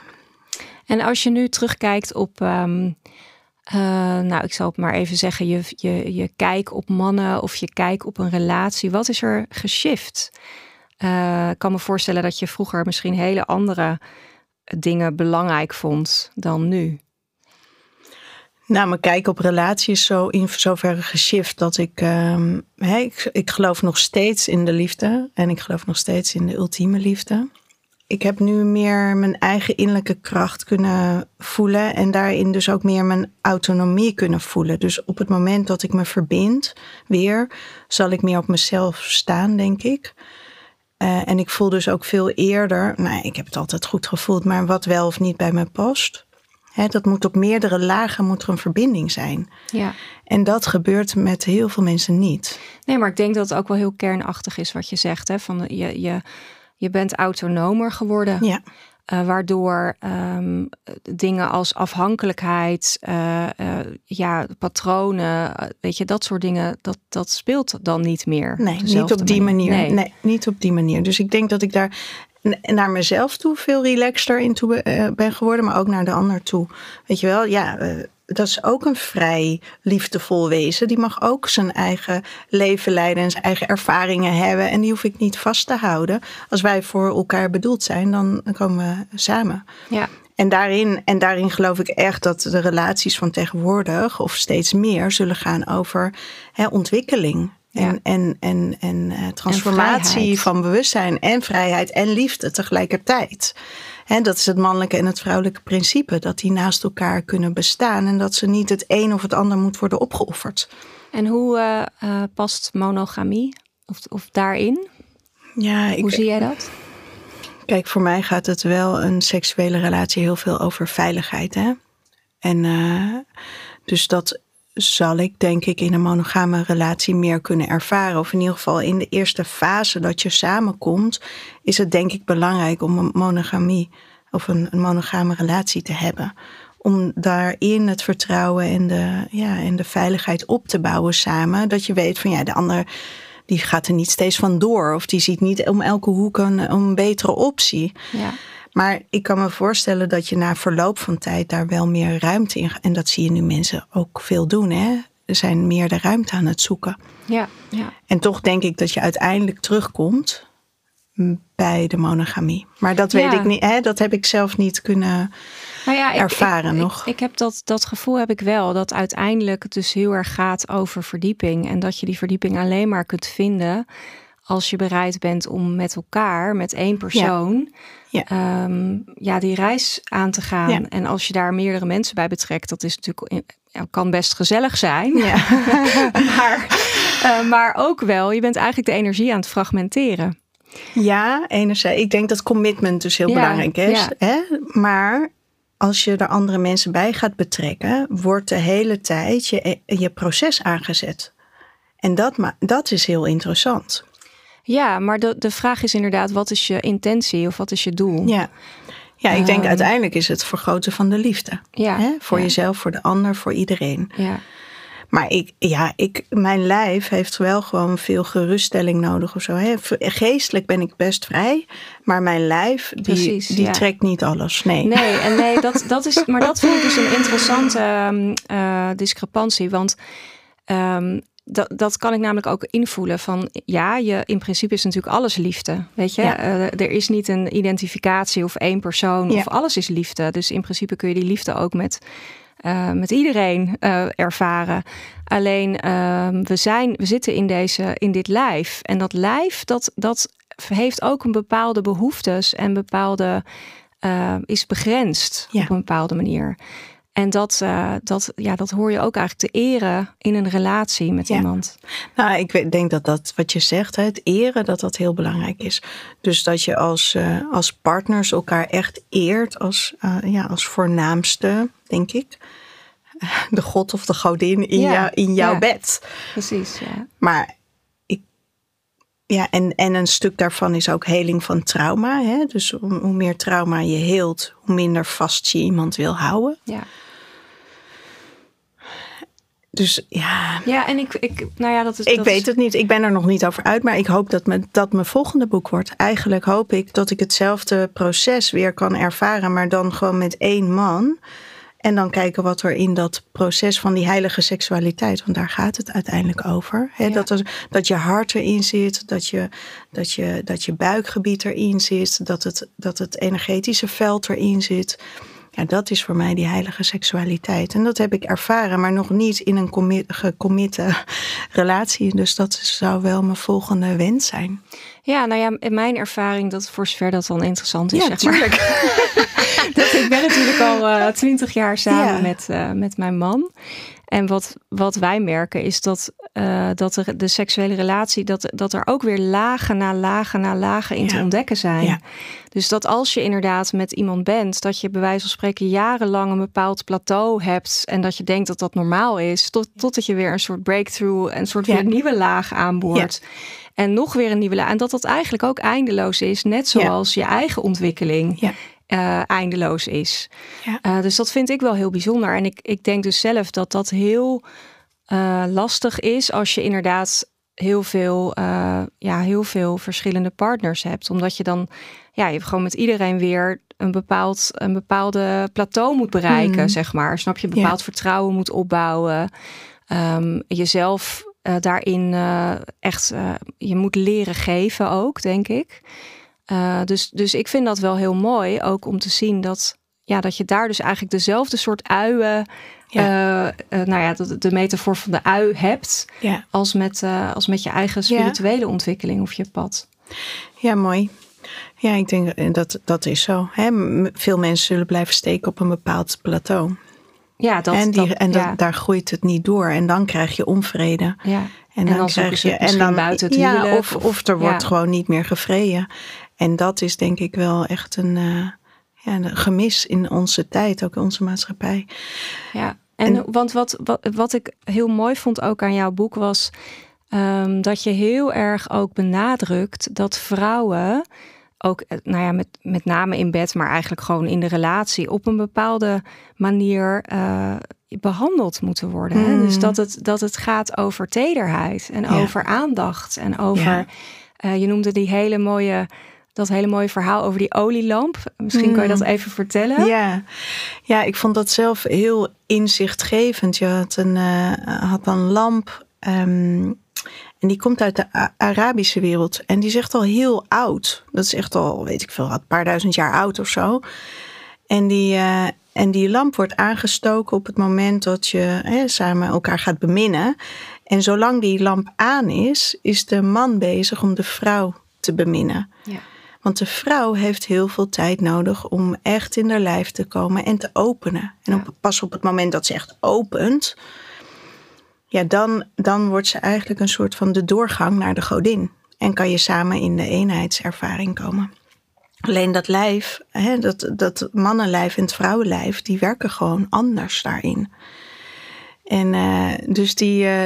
Speaker 1: En als je nu terugkijkt op, um, uh, nou ik zal het maar even zeggen, je, je, je kijk op mannen of je kijk op een relatie. Wat is er geshift? Uh, ik kan me voorstellen dat je vroeger misschien hele andere dingen belangrijk vond dan nu?
Speaker 2: Nou, mijn kijk op relaties zo in zoverre geshift dat ik, he, ik, ik geloof nog steeds in de liefde en ik geloof nog steeds in de ultieme liefde. Ik heb nu meer mijn eigen innerlijke kracht kunnen voelen en daarin dus ook meer mijn autonomie kunnen voelen. Dus op het moment dat ik me verbind weer, zal ik meer op mezelf staan, denk ik. Eh, en ik voel dus ook veel eerder, nou, ik heb het altijd goed gevoeld, maar wat wel of niet bij me past. Hè, dat moet op meerdere lagen moet er een verbinding zijn.
Speaker 1: Ja.
Speaker 2: En dat gebeurt met heel veel mensen niet.
Speaker 1: Nee, maar ik denk dat het ook wel heel kernachtig is wat je zegt. Hè? Van je, je, je bent autonomer geworden.
Speaker 2: Ja.
Speaker 1: Uh, waardoor um, dingen als afhankelijkheid, uh, uh, ja, patronen, weet je, dat soort dingen, dat, dat speelt dan niet meer.
Speaker 2: Nee, niet op die manier. manier. Nee. nee. niet op die manier. Dus ik denk dat ik daar naar mezelf toe veel relaxter in toe ben geworden, maar ook naar de ander toe. Weet je wel, ja dat is ook een vrij liefdevol wezen. Die mag ook zijn eigen leven leiden en zijn eigen ervaringen hebben. En die hoef ik niet vast te houden. Als wij voor elkaar bedoeld zijn, dan komen we samen.
Speaker 1: Ja.
Speaker 2: En daarin, en daarin geloof ik echt dat de relaties van tegenwoordig, of steeds meer, zullen gaan over hè, ontwikkeling. En, ja. en, en, en uh, transformatie
Speaker 1: en
Speaker 2: van bewustzijn en vrijheid en liefde tegelijkertijd. Dat is het mannelijke en het vrouwelijke principe. Dat die naast elkaar kunnen bestaan. En dat ze niet het een of het ander moet worden opgeofferd.
Speaker 1: En hoe uh, uh, past monogamie of, of daarin?
Speaker 2: Ja, ik,
Speaker 1: hoe zie jij dat?
Speaker 2: Kijk, voor mij gaat het wel een seksuele relatie heel veel over veiligheid. Hè? En uh, dus dat zal ik denk ik in een monogame relatie meer kunnen ervaren. Of in ieder geval in de eerste fase dat je samenkomt, is het denk ik belangrijk om een monogamie of een, een monogame relatie te hebben. Om daarin het vertrouwen en de, ja, en de veiligheid op te bouwen samen. Dat je weet van ja, de ander die gaat er niet steeds van door. Of die ziet niet om elke hoek een, een betere optie.
Speaker 1: Ja.
Speaker 2: Maar ik kan me voorstellen dat je na verloop van tijd daar wel meer ruimte in. En dat zie je nu mensen ook veel doen. Hè? Er zijn meer de ruimte aan het zoeken.
Speaker 1: Ja, ja.
Speaker 2: En toch denk ik dat je uiteindelijk terugkomt bij de monogamie. Maar dat weet
Speaker 1: Ja.
Speaker 2: ik niet. Hè? Dat heb ik zelf niet kunnen
Speaker 1: Nou ja, ik-
Speaker 2: ervaren
Speaker 1: ik,
Speaker 2: nog.
Speaker 1: Ik, ik heb dat, dat gevoel heb ik wel. Dat uiteindelijk het dus heel erg gaat over verdieping. En dat je die verdieping alleen maar kunt vinden als je bereid bent om met elkaar, met één persoon,
Speaker 2: Ja.
Speaker 1: ehm, ja, die reis aan te gaan.
Speaker 2: Ja.
Speaker 1: En als je daar meerdere mensen bij betrekt, dat is natuurlijk kan best gezellig zijn.
Speaker 2: Ja.
Speaker 1: maar, eh, maar ook wel, je bent eigenlijk de energie aan het fragmenteren.
Speaker 2: Ja, enerzijds. Ik denk dat commitment dus heel belangrijk is. Hè? Maar als je er andere mensen bij gaat betrekken, wordt de hele tijd je, je proces aangezet. En dat, dat is heel interessant.
Speaker 1: Ja, maar de, de vraag is inderdaad, wat is je intentie of wat is je doel?
Speaker 2: Ja, ja ik denk
Speaker 1: Ehm.
Speaker 2: uiteindelijk is het vergroten van de liefde.
Speaker 1: Ja,
Speaker 2: Hè? Voor
Speaker 1: ja.
Speaker 2: jezelf, voor de ander, voor iedereen.
Speaker 1: Ja,
Speaker 2: Maar ik, ja, ik, mijn lijf heeft wel gewoon veel geruststelling nodig of zo. Hè? Geestelijk ben ik best vrij, maar mijn lijf die,
Speaker 1: Precies,
Speaker 2: die
Speaker 1: ja.
Speaker 2: trekt niet alles. Nee.
Speaker 1: Nee, en nee, dat, dat is, maar dat vind ik dus een interessante ehm, eh, discrepantie. Want ehm, dat, dat kan ik namelijk ook invoelen van ja, je, in principe is natuurlijk alles liefde. Weet je,
Speaker 2: Ja.
Speaker 1: Eh, er is niet een identificatie of één persoon
Speaker 2: Ja.
Speaker 1: of alles is liefde. Dus in principe kun je die liefde ook met, eh, met iedereen eh, ervaren. Alleen ehm, we, zijn, we zitten in, deze, in dit lijf. En dat lijf, dat, dat heeft ook een bepaalde behoeftes en bepaalde is begrensd
Speaker 2: Ja.
Speaker 1: op een bepaalde manier. En dat, eh, dat, ja, dat hoor je ook eigenlijk te eren in een relatie met
Speaker 2: Ja.
Speaker 1: iemand.
Speaker 2: Nou, ik denk dat dat wat je zegt, hè, het eren, dat dat heel belangrijk is. Dus dat je als, eh, als partners elkaar echt eert als, eh, ja, als voornaamste, denk ik. De god of de godin in,
Speaker 1: Ja,
Speaker 2: jou, in jouw
Speaker 1: ja.
Speaker 2: bed.
Speaker 1: Precies, ja.
Speaker 2: Maar ik, ja, en, en een stuk daarvan is ook heling van trauma. Hè? Dus hoe, hoe meer trauma je heelt, hoe minder vast je iemand wil houden.
Speaker 1: ja.
Speaker 2: Dus ja,
Speaker 1: Ja, en ik, ik nou ja, dat is.
Speaker 2: Ik
Speaker 1: dat
Speaker 2: weet
Speaker 1: is-
Speaker 2: het niet. Ik ben er nog niet over uit. Maar ik hoop dat, me, dat mijn volgende boek wordt. Eigenlijk hoop ik dat ik hetzelfde proces weer kan ervaren. Maar dan gewoon met één man. En dan kijken wat er in dat proces van die heilige seksualiteit. Want daar gaat het uiteindelijk over. Hè?
Speaker 1: Ja.
Speaker 2: Dat, er, dat je hart erin zit. Dat je, dat, je, dat je buikgebied erin zit. Dat het, dat het energetische veld erin zit. Ja, dat is voor mij die heilige seksualiteit. En dat heb ik ervaren, maar nog niet in een commi- gecommitte relatie. Dus dat zou wel mijn volgende wens zijn.
Speaker 1: Ja, nou ja, in mijn ervaring, dat voor zover dat dan interessant is,
Speaker 2: Ja,
Speaker 1: zeg maar. dat, ik ben natuurlijk al twintig jaar samen
Speaker 2: Ja.
Speaker 1: met, eh, met mijn man. En wat, wat wij merken is dat, uh, dat er de seksuele relatie, dat, dat er ook weer lagen na lagen na lagen in te ontdekken zijn. Ja. Dus dat als je inderdaad met iemand bent, dat je bij wijze van spreken jarenlang een bepaald plateau hebt en dat je denkt dat dat normaal is, tot, totdat je weer een soort breakthrough, een soort weer nieuwe laag aanboort. En nog weer een nieuwe laag. En dat dat eigenlijk ook eindeloos is, net zoals je eigen ontwikkeling. Uh, eindeloos is. Ja. Uh, dus dat vind ik wel heel bijzonder. En ik, ik denk dus zelf dat dat heel uh, lastig is als je inderdaad heel veel, ja, heel veel verschillende partners hebt. Omdat je dan ja, je gewoon met iedereen weer een, bepaald, een bepaalde plateau moet bereiken, hmm. zeg maar. Snap je? Een bepaald vertrouwen moet opbouwen. Um, jezelf daarin echt, je moet leren geven ook, denk ik. Uh, dus, dus ik vind dat wel heel mooi, ook om te zien dat, ja, dat je daar dus eigenlijk dezelfde soort uien, ja. Uh, uh, nou ja, de, de, metafoor van de ui hebt, ja. als, met, als met je eigen spirituele ontwikkeling of je pad.
Speaker 2: Ja, mooi. Ja, ik denk dat dat is zo. Hè? Veel mensen zullen blijven steken op een bepaald plateau. Ja, dat, en, die, dat, en dat, daar groeit het niet door. En dan krijg je onvrede. Ja. En, dan, krijg je en dan buiten het ja, of, of er wordt gewoon niet meer gevreden. En dat is denk ik wel echt een, uh, ja, een gemis in onze tijd, ook in onze maatschappij.
Speaker 1: Ja, en, want wat, wat, wat ik heel mooi vond ook aan jouw boek was um, dat je heel erg ook benadrukt dat vrouwen ook, eh, nou ja, met, met name in bed, maar eigenlijk gewoon in de relatie, op een bepaalde manier uh, behandeld moeten worden. Hè? Dus mm. dat het, dat het gaat over tederheid en over aandacht en over. Ja. Uh, je noemde die hele mooie dat hele mooie verhaal over die olielamp. Misschien kan je dat mm. even vertellen.
Speaker 2: Ja, ja ik vond dat zelf heel inzichtgevend. Je had een, uh, had een lamp um, en die komt uit de Arabische wereld. En die is echt al heel oud. Dat is echt al, weet ik veel, een paar duizend jaar oud of zo. En die, uh, en die lamp wordt aangestoken op het moment dat je hè, samen elkaar gaat beminnen. En zolang die lamp aan is, is de man bezig om de vrouw te beminnen. Ja. Want de vrouw heeft heel veel tijd nodig om echt in haar lijf te komen en te openen. En op, pas op het moment dat ze echt opent, ja, dan, dan wordt ze eigenlijk een soort van de doorgang naar de godin. En kan je samen in de eenheidservaring komen. Alleen dat lijf, hè, dat, dat mannenlijf en het vrouwenlijf, die werken gewoon anders daarin. En uh, dus die, uh,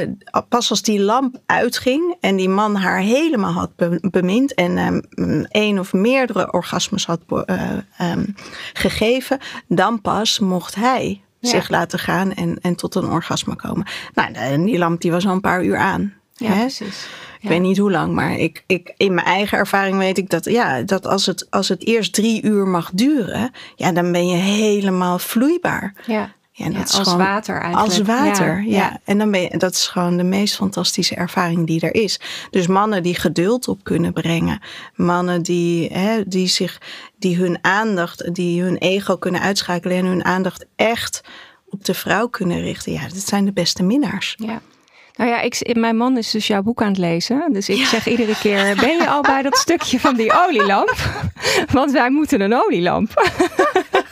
Speaker 2: pas als die lamp uitging en die man haar helemaal had bemind en um, één of meerdere orgasmes had uh, um, gegeven, dan pas mocht hij zich laten gaan en, en tot een orgasme komen. Nou, die lamp die was al een paar uur aan. Ja, hè? precies. Ik weet niet hoe lang, maar ik, ik, in mijn eigen ervaring weet ik dat, ja, dat als, het, als het eerst drie uur mag duren, ja, dan ben je helemaal vloeibaar.
Speaker 1: Ja. Ja, als gewoon, water eigenlijk.
Speaker 2: Als water, ja. En dan ben je, dat is gewoon de meest fantastische ervaring die er is. Dus mannen die geduld op kunnen brengen. Mannen die, hè, die, zich, die hun aandacht, die hun ego kunnen uitschakelen en hun aandacht echt op de vrouw kunnen richten. Ja, dat zijn de beste minnaars.
Speaker 1: Ja. Nou ja, ik, mijn man is dus jouw boek aan het lezen. Dus ik zeg iedere keer: Ben je al bij dat stukje van die olielamp? Want wij moeten een olielamp.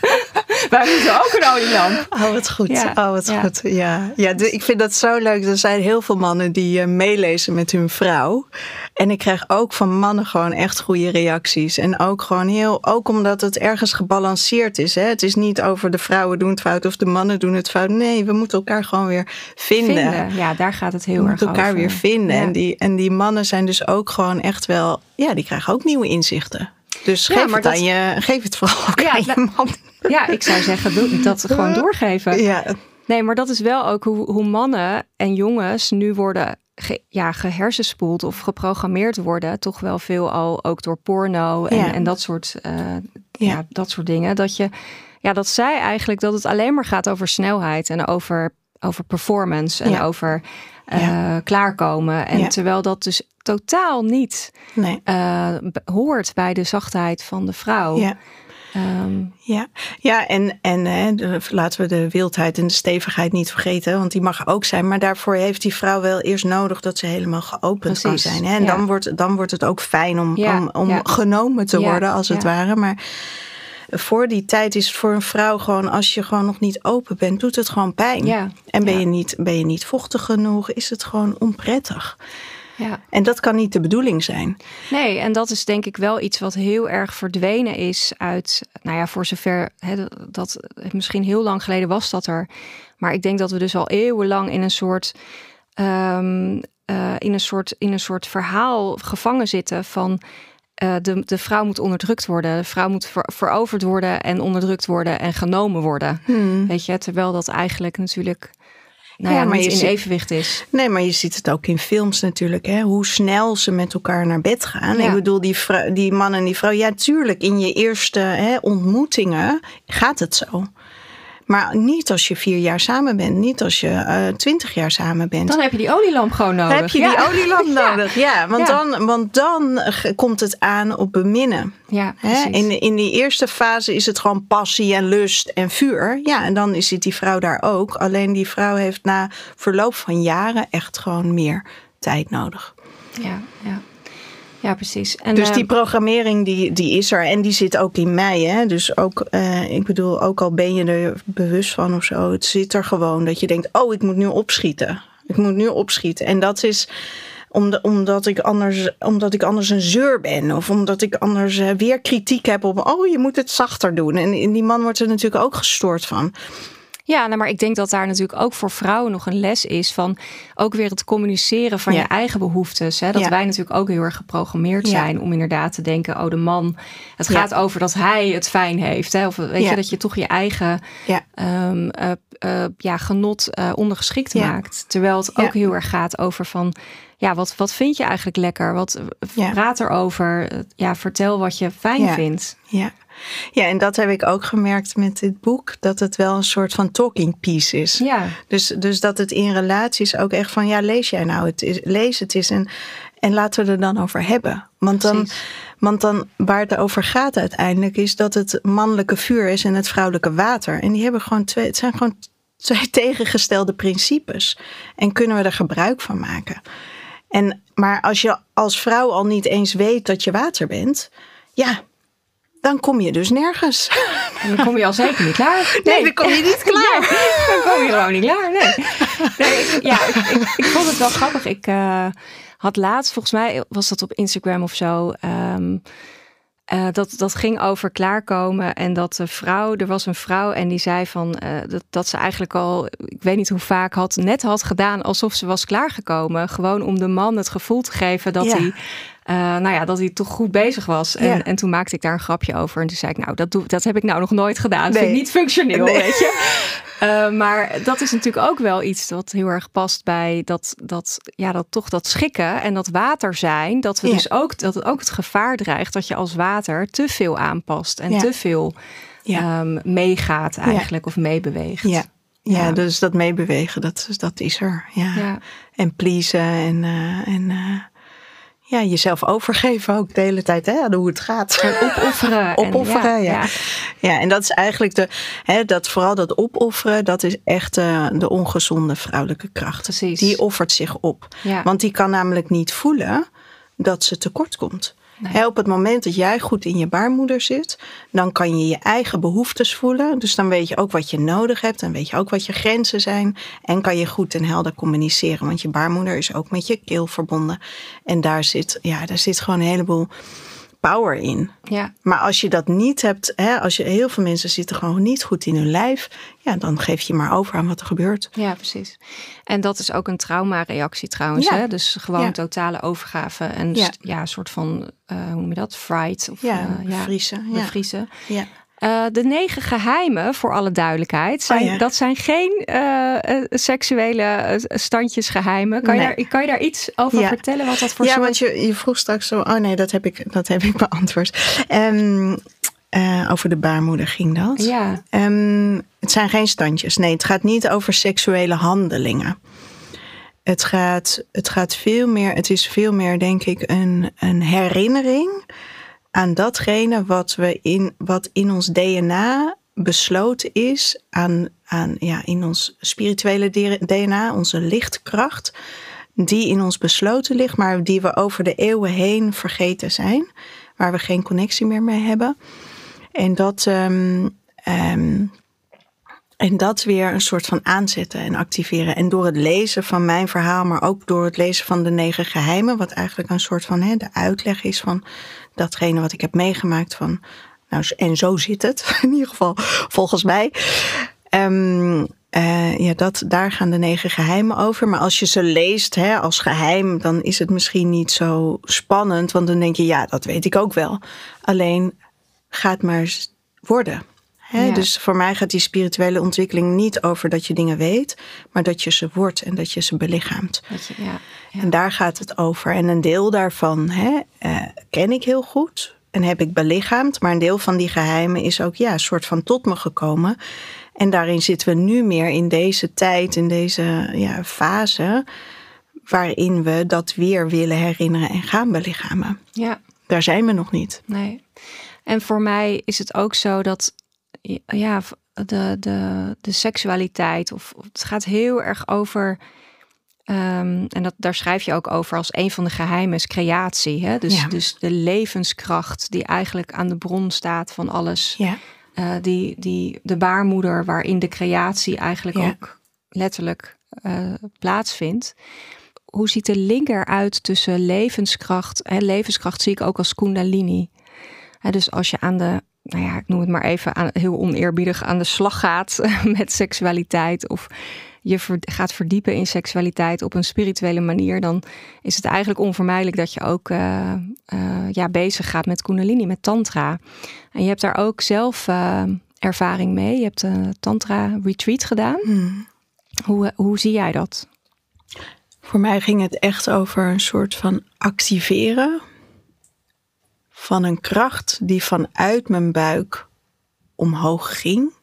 Speaker 1: Wij moeten ook een olielamp.
Speaker 2: Oh, wat goed. Ja. Oh, wat ja. goed. Ja, ja ik vind dat zo leuk. Er zijn heel veel mannen die uh, meelezen met hun vrouw. En ik krijg ook van mannen gewoon echt goede reacties. En ook gewoon heel, ook omdat het ergens gebalanceerd is. Hè? Het is niet over de vrouwen doen het fout of de mannen doen het fout. Nee, we moeten elkaar gewoon weer vinden. vinden.
Speaker 1: Ja, daar gaat het heel
Speaker 2: we
Speaker 1: erg
Speaker 2: over. elkaar weer vinden. En, die, en die mannen zijn dus ook gewoon echt wel, ja, die krijgen ook nieuwe inzichten. Dus geef, het aan je, geef het vooral ook ja, aan je man.
Speaker 1: Ja, ik zou zeggen, doe dat gewoon doorgeven. Ja. Nee, maar dat is wel ook hoe, hoe mannen en jongens nu worden ge, ja, gehersenspoeld of geprogrammeerd worden. Toch wel veel al ook door porno en, en dat, soort, uh, ja. dat soort dingen. Dat, je, ja, dat zij eigenlijk dat het alleen maar gaat over snelheid en over, over performance en over uh, klaarkomen. En terwijl dat dus totaal niet nee. uh, hoort bij de zachtheid van de vrouw.
Speaker 2: Ja. Um, ja. ja, en, en hè, laten we de wildheid en de stevigheid niet vergeten, want die mag ook zijn. Maar daarvoor heeft die vrouw wel eerst nodig dat ze helemaal geopend kan zijn. Hè? En dan, wordt, dan wordt het ook fijn om, om, om genomen te worden, als het ware. Maar voor die tijd is het voor een vrouw gewoon, als je gewoon nog niet open bent, doet het gewoon pijn.
Speaker 1: Ja.
Speaker 2: En ben,
Speaker 1: Ja.
Speaker 2: je niet, ben je niet vochtig genoeg, is het gewoon onprettig.
Speaker 1: Ja.
Speaker 2: En dat kan niet de bedoeling zijn.
Speaker 1: Nee, en dat is denk ik wel iets wat heel erg verdwenen is uit, nou ja, voor zover hè, dat misschien heel lang geleden was dat er. Maar ik denk dat we dus al eeuwenlang in een soort, ehm, eh, in een soort, in een soort verhaal gevangen zitten van. Eh, de, de vrouw moet onderdrukt worden. De vrouw moet ver- veroverd worden en onderdrukt worden en genomen worden. Weet je, terwijl dat eigenlijk natuurlijk nou
Speaker 2: Ja,
Speaker 1: ja,
Speaker 2: maar
Speaker 1: niet in
Speaker 2: ziet-
Speaker 1: evenwicht is.
Speaker 2: Nee, maar je ziet het ook in films natuurlijk. Hè? Hoe snel ze met elkaar naar bed gaan.
Speaker 1: Ja.
Speaker 2: Ik bedoel, die, die man en die vrouw. Ja, tuurlijk, in je eerste hè, ontmoetingen gaat het zo. Maar niet als je vier jaar samen bent. Niet als je eh, twintig jaar samen bent.
Speaker 1: Dan heb je die olielamp gewoon nodig.
Speaker 2: Dan heb je
Speaker 1: Ja.
Speaker 2: die olielamp nodig. Ja, want,
Speaker 1: Ja.
Speaker 2: Dan, want dan komt het aan op beminnen.
Speaker 1: Ja,
Speaker 2: Hè? In, in die eerste fase is het gewoon passie en lust en vuur. Ja, en dan zit die vrouw daar ook. Alleen die vrouw heeft na verloop van jaren echt gewoon meer tijd nodig.
Speaker 1: Ja, ja. Ja precies. En,
Speaker 2: Dus
Speaker 1: eh,
Speaker 2: die programmering die, die is er en die zit ook in mij. Hè? Dus ook, eh, ik bedoel, ook al ben je er bewust van of zo, het zit er gewoon dat je denkt, oh, ik moet nu opschieten. Ik moet nu opschieten. En dat is om- omdat, ik anders, omdat ik anders een zeur ben. Of omdat ik anders eh, weer kritiek heb op, oh, je moet het zachter doen. En, en die man wordt er natuurlijk ook gestoord van.
Speaker 1: Ja, nou, maar ik denk dat daar natuurlijk ook voor vrouwen nog een les is van ook weer het communiceren van
Speaker 2: Ja.
Speaker 1: je eigen behoeftes. Hè? Dat
Speaker 2: Ja.
Speaker 1: wij natuurlijk ook heel erg geprogrammeerd
Speaker 2: Ja.
Speaker 1: zijn om inderdaad te denken, oh de man, het gaat over dat hij het fijn heeft. Hè? Of weet je, dat je toch je eigen
Speaker 2: Ja.
Speaker 1: ehm, eh, eh, ja, genot eh, ondergeschikt maakt. Terwijl het ook heel erg gaat over van, ja, wat, wat vind je eigenlijk lekker? Wat praat erover? Ja, vertel wat je fijn vindt.
Speaker 2: Ja. Ja, en dat heb ik ook gemerkt met dit boek. Dat het wel een soort van talking piece is.
Speaker 1: Ja,
Speaker 2: Dus, dus dat het in relaties ook echt van, ja, lees jij nou, het is, lees het eens en, en laten we er dan over hebben. Want dan,
Speaker 1: Precies.
Speaker 2: want dan, waar het over gaat uiteindelijk, is dat het mannelijke vuur is en het vrouwelijke water. En die hebben gewoon twee, het zijn gewoon twee tegengestelde principes. En kunnen we er gebruik van maken. En, maar als je als vrouw al niet eens weet dat je water bent, ja, dan kom je dus nergens.
Speaker 1: en dan kom je al zeker niet klaar.
Speaker 2: Nee, dan kom je niet klaar.
Speaker 1: Nee, dan kom je gewoon niet klaar. Nee. nee ik, ja, ik, ik, ik vond het wel grappig. Ik eh, had laatst, volgens mij was dat op Instagram of zo. ehm, eh, dat, dat ging over klaarkomen en dat de vrouw, er was een vrouw en die zei van eh, dat, dat ze eigenlijk al, ik weet niet hoe vaak had, net had gedaan alsof ze was klaargekomen. Gewoon om de man het gevoel te geven dat
Speaker 2: Ja.
Speaker 1: hij, eh, nou ja, dat hij toch goed bezig was. En,
Speaker 2: Ja.
Speaker 1: en toen maakte ik daar een grapje over en toen zei ik, nou, dat, doe, dat heb ik nou nog nooit gedaan. Dat vind ik
Speaker 2: Nee.
Speaker 1: niet functioneel,
Speaker 2: Nee.
Speaker 1: weet je. Eh, maar dat is natuurlijk ook wel iets wat heel erg past bij dat, dat, ja, dat toch dat schikken en dat water zijn. Dat we
Speaker 2: Ja.
Speaker 1: dus ook, dat het ook het gevaar dreigt dat je als water te veel aanpast en
Speaker 2: Ja.
Speaker 1: te veel ehm, meegaat eigenlijk of meebeweegt.
Speaker 2: Ja. Ja, dus dat meebewegen, dat, is- dat is er. Ja. En pleasen en, eh, en ja, jezelf overgeven ook de hele tijd hè, aan hoe het gaat.
Speaker 1: Opofferen. en
Speaker 2: Opofferen, ja.
Speaker 1: ja.
Speaker 2: Ja, en dat is eigenlijk de, hè, dat, vooral dat opofferen, dat is echt eh, de ongezonde vrouwelijke kracht.
Speaker 1: Precies.
Speaker 2: Die offert zich op.
Speaker 1: Ja.
Speaker 2: Want die kan namelijk niet voelen dat ze tekort komt.
Speaker 1: Nee.
Speaker 2: Op het moment dat jij goed in je baarmoeder zit, dan kan je je eigen behoeftes voelen. Dus dan weet je ook wat je nodig hebt. Dan weet je ook wat je grenzen zijn. En kan je goed en helder communiceren. Want je baarmoeder is ook met je keel verbonden. En daar zit, ja, daar zit gewoon een heleboel power in.
Speaker 1: Ja.
Speaker 2: Maar als je dat niet hebt, hè, als je heel veel mensen zitten gewoon niet goed in hun lijf, ja, dan geef je maar over aan wat er gebeurt.
Speaker 1: Ja, precies. En dat is ook een traumareactie trouwens.
Speaker 2: Ja.
Speaker 1: Hè? Dus gewoon
Speaker 2: Ja.
Speaker 1: totale overgave. En
Speaker 2: Ja.
Speaker 1: st- ja, een soort van, eh, hoe noem je dat? Fright. Of,
Speaker 2: Ja, bevriezen, ja.
Speaker 1: bevriezen.
Speaker 2: Ja.
Speaker 1: Eh, de negen geheimen, voor alle duidelijkheid, zijn,
Speaker 2: Oh ja.
Speaker 1: dat zijn geen eh, eh, seksuele eh, standjesgeheimen. Kan, je daar, kan je daar iets over
Speaker 2: Ja.
Speaker 1: vertellen? Wat dat voor
Speaker 2: ja,
Speaker 1: soort...
Speaker 2: want je, je vroeg straks zo, oh nee, dat heb ik, dat heb ik beantwoord. Ehm, eh, over de baarmoeder ging dat.
Speaker 1: Ja,
Speaker 2: Ehm, het zijn geen standjes. Nee, het gaat niet over seksuele handelingen. Het gaat, het gaat veel meer, het is veel meer, denk ik, een, een herinnering aan datgene wat, we in, wat in ons DNA besloten is, aan, aan, ja, in ons spirituele DNA, onze lichtkracht, die in ons besloten ligt, maar die we over de eeuwen heen vergeten zijn, waar we geen connectie meer mee hebben. En dat, ehm, ehm, en dat weer een soort van aanzetten en activeren. En door het lezen van mijn verhaal, maar ook door het lezen van de negen geheimen, wat eigenlijk een soort van de uitleg is van datgene wat ik heb meegemaakt van. Nou, en zo zit het, in ieder geval volgens mij. Um, uh, ja, dat, daar gaan de negen geheimen over. Maar als je ze leest hè, als geheim, dan is het misschien niet zo spannend. Want dan denk je, ja, dat weet ik ook wel. Alleen, gaat maar worden. Hè? Dus voor mij gaat die spirituele ontwikkeling niet over dat je dingen weet, maar dat je ze wordt en dat je ze belichaamt. Je, ja, ja. En daar gaat het over. En een deel daarvan hè, uh, ken ik heel goed en heb ik belichaamd. Maar een deel van die geheimen is ook ja, een soort van tot me gekomen. En daarin zitten we nu meer in deze tijd, in deze ja, fase, waarin we dat weer willen herinneren en gaan belichamen. Ja. Daar zijn we nog niet.
Speaker 1: Nee. En voor mij is het ook zo dat ja, de, de, de seksualiteit, of het gaat heel erg over. Um, en dat, daar schrijf je ook over als een van de geheimen is creatie. Hè? Dus, dus de levenskracht die eigenlijk aan de bron staat van alles. Ja. Uh, die, die, de baarmoeder waarin de creatie eigenlijk ook letterlijk uh, plaatsvindt. Hoe ziet de link eruit tussen levenskracht en levenskracht zie ik ook als kundalini. dus als je aan de, nou ja, ik noem het maar even aan, heel oneerbiedig aan de slag gaat met seksualiteit of je gaat verdiepen in seksualiteit op een spirituele manier, dan is het eigenlijk onvermijdelijk dat je ook uh, uh, ja, bezig gaat met Kundalini, met Tantra. En je hebt daar ook zelf uh, ervaring mee. Je hebt een Tantra retreat gedaan. Hmm. Hoe, hoe zie jij dat?
Speaker 2: Voor mij ging het echt over een soort van activeren van een kracht die vanuit mijn buik omhoog ging.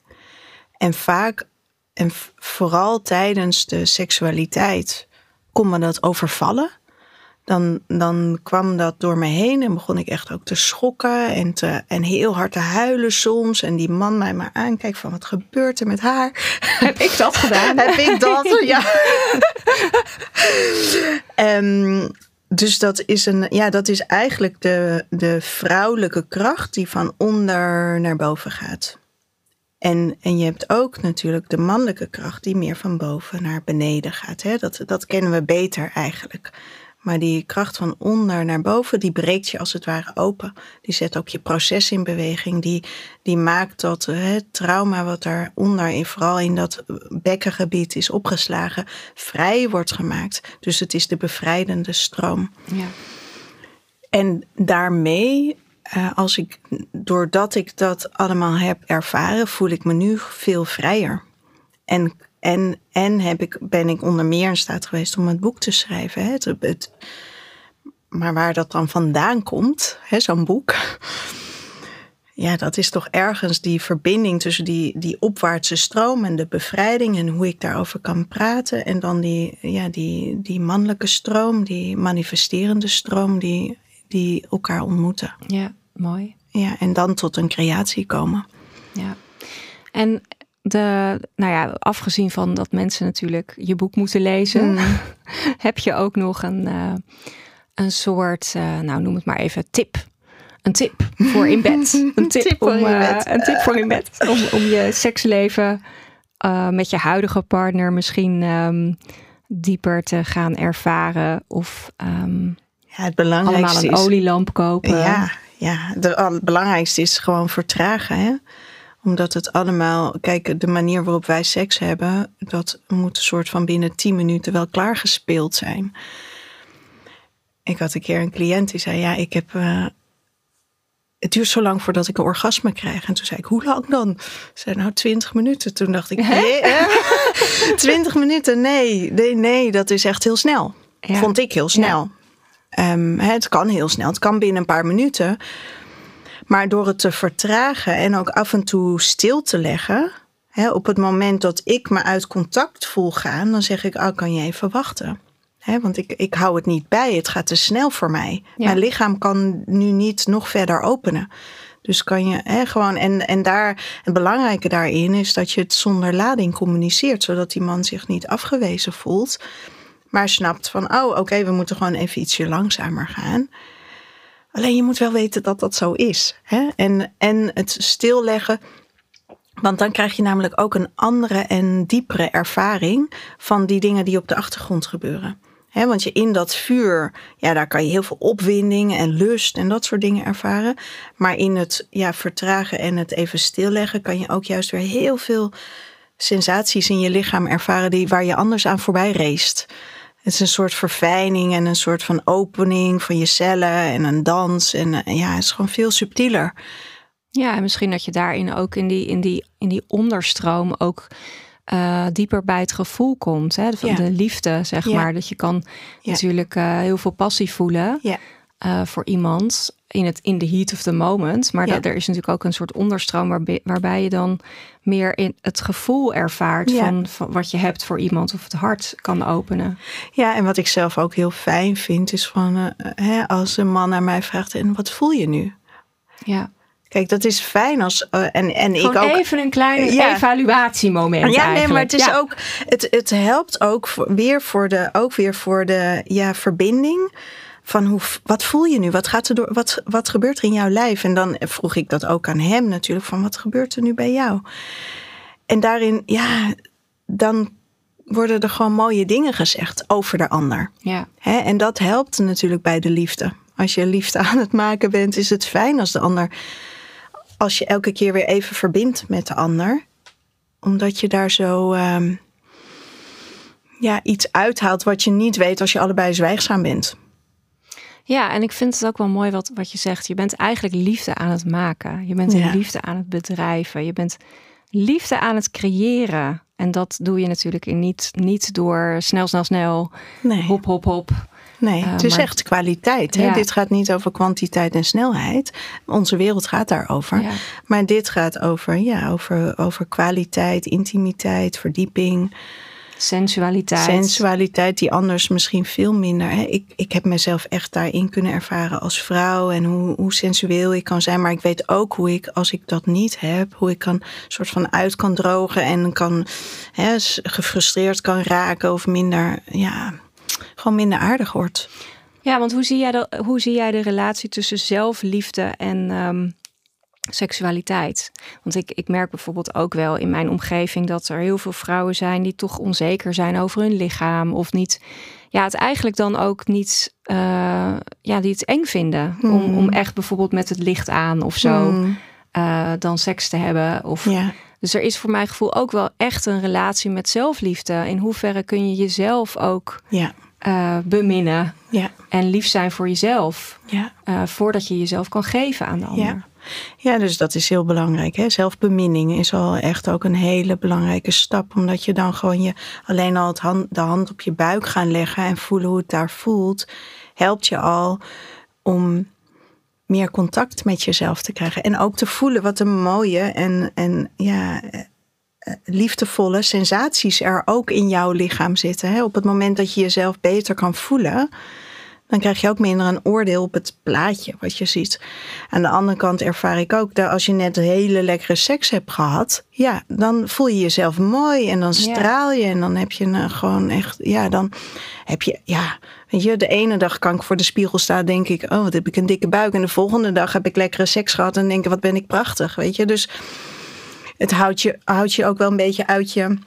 Speaker 2: En vaak en vooral tijdens de seksualiteit kon me dat overvallen. Dan, dan kwam dat door me heen en begon ik echt ook te schokken en, te, en heel hard te huilen soms. En die man mij maar aankijkt van wat gebeurt er met haar?
Speaker 1: Heb ik dat gedaan?
Speaker 2: Heb ik dat? ja. um, dus dat is, een, ja, dat is eigenlijk de, de vrouwelijke kracht die van onder naar boven gaat. En, en je hebt ook natuurlijk de mannelijke kracht die meer van boven naar beneden gaat. Hè? Dat, dat kennen we beter eigenlijk. Maar die kracht van onder naar boven, die breekt je als het ware open. Die zet ook je proces in beweging. Die, die maakt dat het trauma wat daaronder, vooral in dat bekkengebied is opgeslagen, vrij wordt gemaakt. Dus het is de bevrijdende stroom. Ja. En daarmee uh, als ik, doordat ik dat allemaal heb ervaren, voel ik me nu veel vrijer. En, en, en heb ik, ben ik onder meer in staat geweest om het boek te schrijven. Hè? Het, het, maar waar dat dan vandaan komt, zo'n boek. Ja, dat is toch ergens die verbinding tussen die, die opwaartse stroom en de bevrijding en hoe ik daarover kan praten. En dan die, ja, die, die mannelijke stroom, die manifesterende stroom, die, die elkaar ontmoeten.
Speaker 1: Ja. Mooi.
Speaker 2: Ja, en dan tot een creatie komen.
Speaker 1: Ja. En de, nou ja, afgezien van dat mensen natuurlijk je boek moeten lezen, mm. heb je ook nog een, uh, een soort, uh, nou noem het maar even, tip. Een tip voor in bed. Een tip, tip om, uh, een tip voor in bed. Om, om je seksleven met je huidige partner misschien um, dieper te gaan ervaren. Of um,
Speaker 2: ja, het belangrijkste
Speaker 1: allemaal een olielamp kopen.
Speaker 2: Ja, ja, het belangrijkste is gewoon vertragen. Hè? Omdat het allemaal, kijk, de manier waarop wij seks hebben, dat moet een soort van binnen 10 minuten wel klaargespeeld zijn. Ik had een keer een cliënt die zei: Ja, ik heb. Uh, het duurt zo lang voordat ik een orgasme krijg. En toen zei ik, hoe lang dan? Zei nou 20 minuten. Toen dacht ik, nee, 20 minuten, nee, nee, nee, dat is echt heel snel. Vond ik heel snel. Um, het kan heel snel, het kan binnen een paar minuten. Maar door het te vertragen en ook af en toe stil te leggen, hè, op het moment dat ik me uit contact voel gaan, dan zeg ik: Oh, kan je even wachten? Hè, want ik, ik hou het niet bij, het gaat te snel voor mij. Mijn lichaam kan nu niet nog verder openen. Dus kan je hè, gewoon, en, en daar, het belangrijke daarin is dat je het zonder lading communiceert, zodat die man zich niet afgewezen voelt maar snapt van, oh oké, we moeten gewoon even ietsje langzamer gaan. Alleen je moet wel weten dat dat zo is. Hè? En, en het stilleggen. Want dan krijg je namelijk ook een andere en diepere ervaring van die dingen die op de achtergrond gebeuren. Want je in dat vuur, ja, daar kan je heel veel opwinding en lust en dat soort dingen ervaren. Maar in het ja, vertragen en het even stilleggen kan je ook juist weer heel veel sensaties in je lichaam ervaren die, waar je anders aan voorbij reest. Het is een soort verfijning en een soort van opening van je cellen en een dans. En eh, ja, het is gewoon veel subtieler.
Speaker 1: Ja, en misschien dat je daarin ook in die, in die, in die onderstroom ook uh, dieper bij het gevoel komt. Hè? Van de liefde, zeg maar. Dat je kan natuurlijk uh, heel veel passie voelen ja. uh, voor iemand in, het, in the heat of the moment. Maar dat, er is natuurlijk ook een soort onderstroom waarbij, waarbij je dan meer in het gevoel ervaart van, van, wat je hebt voor iemand of het hart kan openen.
Speaker 2: Ja, en wat ik zelf ook heel fijn vind is van hè, als een man naar mij vraagt en wat voel je nu?
Speaker 1: Ja.
Speaker 2: Kijk, dat is fijn als. Uh, en, en
Speaker 1: ik
Speaker 2: ook.
Speaker 1: Even een klein evaluatiemoment.
Speaker 2: Ja, nee, maar het is ook. Het, het helpt ook weer voor de, ook weer voor de ja, verbinding. Van hoe, wat voel je nu? Wat, gaat er door, wat, wat gebeurt er in jouw lijf? En dan vroeg ik dat ook aan hem natuurlijk. Van wat gebeurt er nu bij jou? En daarin, ja, dan worden er gewoon mooie dingen gezegd over de ander.
Speaker 1: Ja.
Speaker 2: En dat helpt natuurlijk bij de liefde. Als je liefde aan het maken bent, is het fijn als de ander als je elke keer weer even verbindt met de ander. Omdat je daar zo um, ja, iets uithaalt wat je niet weet als je allebei zwijgzaam bent.
Speaker 1: Ja, en ik vind het ook wel mooi wat, wat je zegt. Je bent eigenlijk liefde aan het maken. Je bent ja. liefde aan het bedrijven. Je bent liefde aan het creëren. En dat doe je natuurlijk niet, niet door snel, snel, snel.
Speaker 2: Nee.
Speaker 1: Hop, hop, hop.
Speaker 2: Nee, uh, het is maar, echt kwaliteit. Hè? Ja. Dit gaat niet over kwantiteit en snelheid. Onze wereld gaat daarover.
Speaker 1: Ja.
Speaker 2: Maar dit gaat over, ja, over, over kwaliteit, intimiteit, verdieping.
Speaker 1: Sensualiteit.
Speaker 2: Sensualiteit die anders misschien veel minder. Hè? Ik, ik heb mezelf echt daarin kunnen ervaren als vrouw en hoe, hoe sensueel ik kan zijn. Maar ik weet ook hoe ik, als ik dat niet heb, hoe ik kan soort van uit kan drogen en kan hè, gefrustreerd kan raken of minder. Ja, gewoon minder aardig wordt.
Speaker 1: Ja, want hoe zie jij de, hoe zie jij de relatie tussen zelfliefde en um, seksualiteit? Want ik, ik merk bijvoorbeeld ook wel in mijn omgeving dat er heel veel vrouwen zijn die toch onzeker zijn over hun lichaam of niet. Ja, het eigenlijk dan ook niet, uh, ja, die het eng vinden hmm. om, om echt bijvoorbeeld met het licht aan of zo hmm. uh, dan seks te hebben. Of,
Speaker 2: ja.
Speaker 1: Dus er is voor mijn gevoel ook wel echt een relatie met zelfliefde. In hoeverre kun je jezelf ook
Speaker 2: ja.
Speaker 1: Uh, beminnen
Speaker 2: ja.
Speaker 1: en lief zijn voor jezelf.
Speaker 2: Ja.
Speaker 1: Uh, voordat je jezelf kan geven aan de ander.
Speaker 2: Ja. Ja, dus dat is heel belangrijk. Hè? Zelfbeminning is al echt ook een hele belangrijke stap. Omdat je dan gewoon je alleen al het hand, de hand op je buik gaan leggen en voelen hoe het daar voelt, helpt je al om meer contact met jezelf te krijgen. En ook te voelen wat een mooie en, en ja, liefdevolle sensaties er ook in jouw lichaam zitten. Hè? Op het moment dat je jezelf beter kan voelen, dan krijg je ook minder een oordeel op het plaatje wat je ziet. Aan de andere kant ervaar ik ook dat als je net hele lekkere seks hebt gehad, ja, dan voel je jezelf mooi en dan straal je en dan heb je een, gewoon echt, ja, dan heb je, ja, weet je, de ene dag kan ik voor de spiegel staan, denk ik, oh, wat heb ik een dikke buik. En de volgende dag heb ik lekkere seks gehad en denk ik, wat ben ik prachtig, weet je. Dus het houdt je, houdt je ook wel een beetje uit je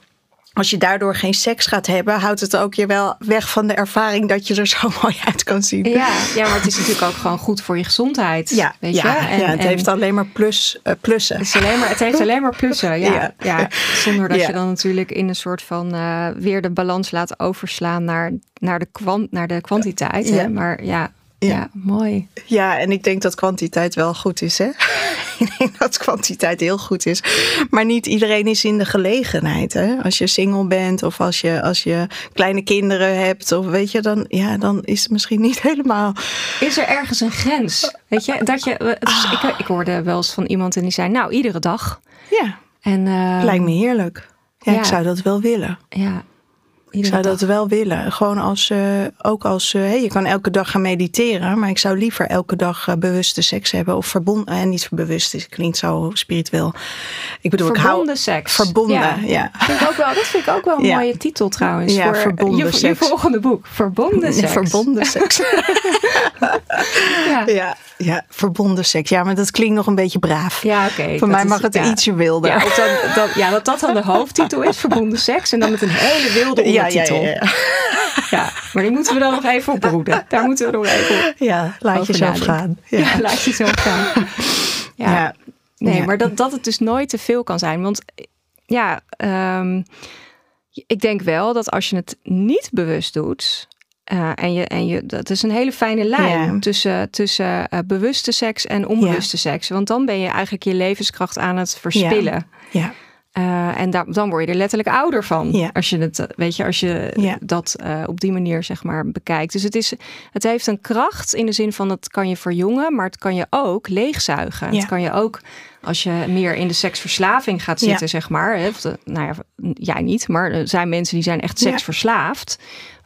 Speaker 2: als je daardoor geen seks gaat hebben, houdt het ook je wel weg van de ervaring dat je er zo mooi uit kan zien.
Speaker 1: Ja, ja maar het is natuurlijk ook gewoon goed voor je gezondheid.
Speaker 2: Ja,
Speaker 1: weet
Speaker 2: ja,
Speaker 1: je? En,
Speaker 2: ja het
Speaker 1: en
Speaker 2: heeft alleen maar plus, uh, plussen.
Speaker 1: Het, is alleen maar, het heeft alleen maar plussen, ja. ja. ja. Zonder dat je dan natuurlijk in een soort van uh, weer de balans laat overslaan naar, naar, de, kwant, naar de kwantiteit. Hè? Maar ja, ja, mooi.
Speaker 2: Ja, en ik denk dat kwantiteit wel goed is, hè? ik denk dat kwantiteit heel goed is. Maar niet iedereen is in de gelegenheid, hè? Als je single bent of als je, als je kleine kinderen hebt, of weet je, dan, ja, dan is het misschien niet helemaal.
Speaker 1: Is er ergens een grens? Weet je, dat je. Dus ik, ik hoorde wel eens van iemand en die zei, nou, iedere dag.
Speaker 2: Ja.
Speaker 1: En, uh,
Speaker 2: Lijkt me heerlijk. Ja, ja, ik zou dat wel willen.
Speaker 1: Ja,
Speaker 2: ik zou dat wel willen. Gewoon als, uh, ook als, uh, hey, je kan elke dag gaan mediteren, maar ik zou liever elke dag uh, bewuste seks hebben. Of verbonden, en niet bewust, het klinkt zo spiritueel. Ik bedoel,
Speaker 1: verbonden
Speaker 2: ik hou,
Speaker 1: seks.
Speaker 2: Verbonden, ja. ja.
Speaker 1: Vind ik ook wel, dat vind ik ook wel een ja. mooie titel trouwens.
Speaker 2: Ja,
Speaker 1: voor
Speaker 2: verbonden
Speaker 1: je,
Speaker 2: seks.
Speaker 1: Je volgende boek, Verbonden seks.
Speaker 2: Verbonden seks.
Speaker 1: ja.
Speaker 2: ja. Ja, verbonden seks. Ja, maar dat klinkt nog een beetje braaf.
Speaker 1: Ja, oké.
Speaker 2: Voor
Speaker 1: dat
Speaker 2: mij
Speaker 1: is-
Speaker 2: mag het ietsje wilder.
Speaker 1: Ja, dan, dat, ja, dat dat dan de hoofdtitel is, verbonden seks. En dan met een hele wilde
Speaker 2: ja, ja, ja, ja.
Speaker 1: Ja, maar die moeten we dan nog even opbroeden. Daar moeten we nog even op
Speaker 2: Ja, laat jezelf gaan.
Speaker 1: Ja,
Speaker 2: Ja.
Speaker 1: laat je zo gaan. Ja,
Speaker 2: Ja.
Speaker 1: Nee,
Speaker 2: Ja.
Speaker 1: maar dat, dat het dus nooit te veel kan zijn. Want ja, ehm, ik denk wel dat als je het niet bewust doet. eh, en je, en je, dat is een hele fijne lijn
Speaker 2: Ja.
Speaker 1: tussen, tussen eh, bewuste seks en onbewuste seks. Want dan ben je eigenlijk je levenskracht aan het verspillen.
Speaker 2: Ja.
Speaker 1: Eh, en dan word je er letterlijk ouder van.
Speaker 2: Ja.
Speaker 1: Als je het, eh, weet je, als je
Speaker 2: Ja.
Speaker 1: dat eh, op die manier zeg maar bekijkt. Dus het, is, het heeft een kracht in de zin van het kan je verjongen, maar het kan je ook leegzuigen.
Speaker 2: Ja.
Speaker 1: Het kan je ook, als je meer in de seksverslaving gaat zitten, zeg maar. Hè, nou ja, jij niet, maar er zijn mensen die zijn echt seksverslaafd.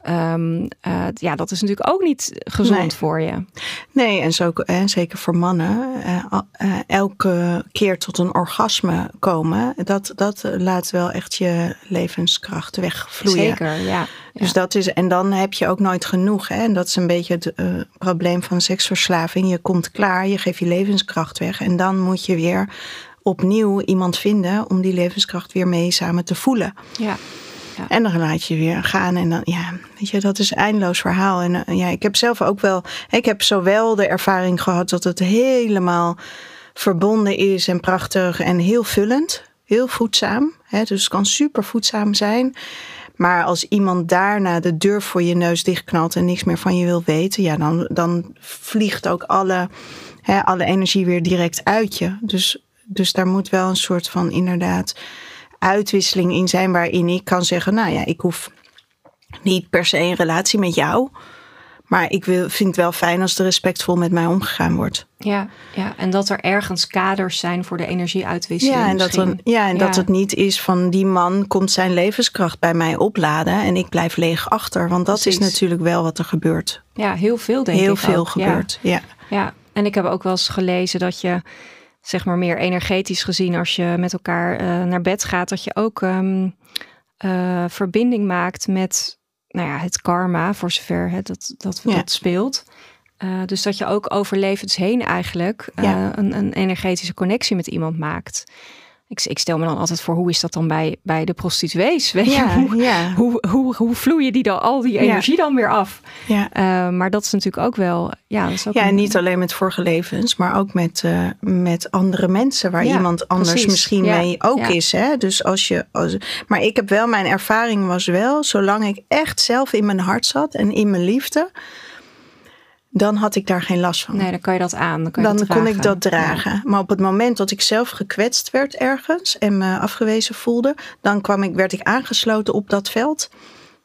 Speaker 1: Ehm, eh, ja, dat is natuurlijk ook niet gezond
Speaker 2: Nee.
Speaker 1: voor je.
Speaker 2: Nee, en zo, en zeker voor mannen, eh, eh, elke keer tot een orgasme komen, dat, dat laat wel echt je levenskracht wegvloeien.
Speaker 1: Zeker, ja.
Speaker 2: Dus dat is, en dan heb je ook nooit genoeg. Hè? En dat is een beetje het eh, probleem van seksverslaving. Je komt klaar, je geeft je levenskracht weg. En dan moet je weer opnieuw iemand vinden om die levenskracht weer mee samen te voelen.
Speaker 1: ja.
Speaker 2: En dan laat je weer gaan. En dan, ja, weet je, dat is een eindeloos verhaal. En eh, ja, ik heb zelf ook wel, ik heb zowel de ervaring gehad dat het helemaal verbonden is en prachtig en heel vullend. Heel voedzaam. Hè? Dus het kan super voedzaam zijn. Maar als iemand daarna de deur voor je neus dichtknalt en niks meer van je wil weten, ja, dan, dan vliegt ook alle, hè, alle energie weer direct uit je. Dus, dus daar moet wel een soort van inderdaad uitwisseling in zijn waarin ik kan zeggen, nou ja, ik hoef niet per se een relatie met jou. Maar ik wil, vind het wel fijn als er respectvol met mij omgegaan wordt.
Speaker 1: Ja, ja, en dat er ergens kaders zijn voor de energieuitwisseling.
Speaker 2: Ja, en, dat, ja, en dat het niet is van die man komt zijn levenskracht bij mij opladen en ik blijf leeg achter. Want dat is natuurlijk wel wat er gebeurt.
Speaker 1: Ja, heel veel denk
Speaker 2: Heel
Speaker 1: ik
Speaker 2: veel
Speaker 1: ook. Ja.
Speaker 2: gebeurt. Ja.
Speaker 1: Ja, en ik heb ook wel eens gelezen dat je, zeg maar meer energetisch gezien, als je met elkaar eh, naar bed gaat, dat je ook ehm, eh, verbinding maakt met nou ja, het karma, voor zover het, dat, dat,
Speaker 2: Ja.
Speaker 1: dat speelt. Eh, dus dat je ook over levens heen eigenlijk
Speaker 2: Ja.
Speaker 1: een, een energetische connectie met iemand maakt. Ik, ik stel me dan altijd voor, hoe is dat dan bij, bij de prostituees? Weet je, hoe,
Speaker 2: ja.
Speaker 1: hoe, hoe, hoe vloeien die dan al die
Speaker 2: Ja.
Speaker 1: energie dan weer af?
Speaker 2: ja.
Speaker 1: Eh, maar dat is natuurlijk ook wel. Ja, dat is ook
Speaker 2: Ja, en niet alleen met vorige levens, maar ook met, eh, met andere mensen waar iemand anders
Speaker 1: precies.
Speaker 2: misschien mee ook is. Hè? Dus als je, als, maar ik heb wel, mijn ervaring was wel, zolang ik echt zelf in mijn hart zat en in mijn liefde, dan had ik daar geen last van.
Speaker 1: Nee, dan kan je dat aan. Dan, kan je
Speaker 2: dan
Speaker 1: dat
Speaker 2: kon ik dat dragen. Maar op het moment dat ik zelf gekwetst werd ergens en me afgewezen voelde, dan kwam ik, werd ik aangesloten op dat veld.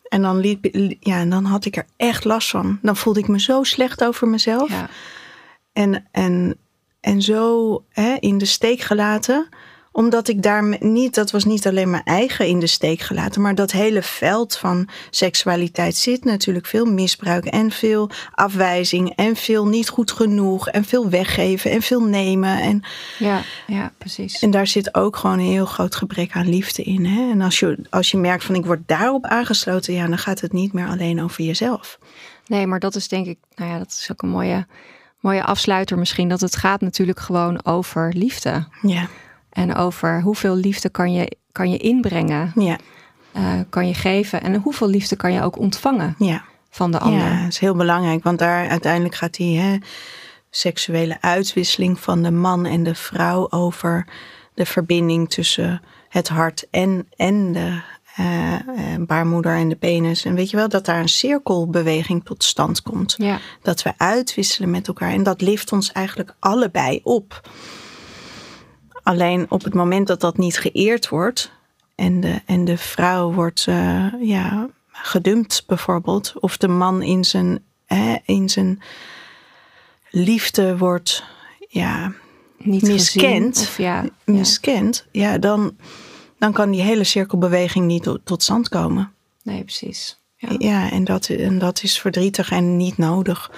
Speaker 2: En dan, liep, ja, en dan had ik er echt last van. Dan voelde ik me zo slecht over mezelf.
Speaker 1: Ja,
Speaker 2: En, en, en zo hè, in de steek gelaten. Omdat ik daar niet, dat was niet alleen mijn eigen in de steek gelaten. Maar dat hele veld van seksualiteit zit natuurlijk veel misbruik. En veel afwijzing. En veel niet goed genoeg. En veel weggeven. En veel nemen. En,
Speaker 1: ja, ja, precies.
Speaker 2: en daar zit ook gewoon een heel groot gebrek aan liefde in. Hè? En als je, als je merkt van ik word daarop aangesloten. Ja, dan gaat het niet meer alleen over jezelf.
Speaker 1: Nee, maar dat is denk ik, nou ja, dat is ook een mooie, mooie afsluiter misschien. Dat het gaat natuurlijk gewoon over liefde.
Speaker 2: Ja,
Speaker 1: En over hoeveel liefde kan je, kan je inbrengen,
Speaker 2: ja,
Speaker 1: eh, kan je geven. En hoeveel liefde kan je ook ontvangen
Speaker 2: ja.
Speaker 1: van de ander.
Speaker 2: Ja, dat is heel belangrijk, want daar uiteindelijk gaat die hè, seksuele uitwisseling van de man en de vrouw over de verbinding tussen het hart en, en de eh, eh, baarmoeder en de penis. En weet je wel, dat daar een cirkelbeweging tot stand komt.
Speaker 1: Ja,
Speaker 2: Dat we uitwisselen met elkaar en dat lift ons eigenlijk allebei op. Alleen op het moment dat dat niet geëerd wordt en de, en de vrouw wordt eh, ja, gedumpt bijvoorbeeld, of de man in zijn, hè, in zijn liefde wordt ja,
Speaker 1: niet
Speaker 2: Miskend.
Speaker 1: gezien. Of ja, ja.
Speaker 2: miskend, ja, dan, dan kan die hele cirkelbeweging niet tot, tot stand komen.
Speaker 1: Nee, precies. Ja,
Speaker 2: Ja, en, dat, en dat is verdrietig en niet nodig.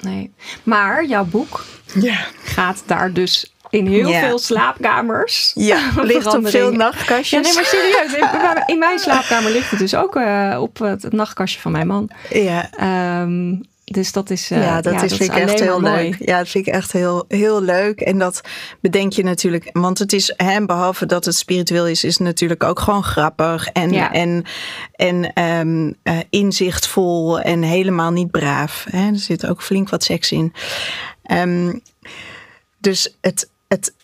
Speaker 1: nee. Maar jouw boek
Speaker 2: Ja,
Speaker 1: gaat daar dus in heel
Speaker 2: Ja.
Speaker 1: veel slaapkamers.
Speaker 2: ja ligt op veel nachtkastjes.
Speaker 1: Ja, nee, maar serieus. In, in mijn slaapkamer ligt het dus ook eh, op het nachtkastje van mijn man.
Speaker 2: Ja,
Speaker 1: Ehm, Dus dat is,
Speaker 2: ja, dat is, vind ik echt heel leuk. Ja, dat vind ik echt heel, heel leuk. En dat bedenk je natuurlijk, want het is, hè, behalve dat het spiritueel is, is het natuurlijk ook gewoon grappig en, en, en um, uh, inzichtvol en helemaal niet braaf. Hè. Er zit ook flink wat seks in. Um, dus het, het,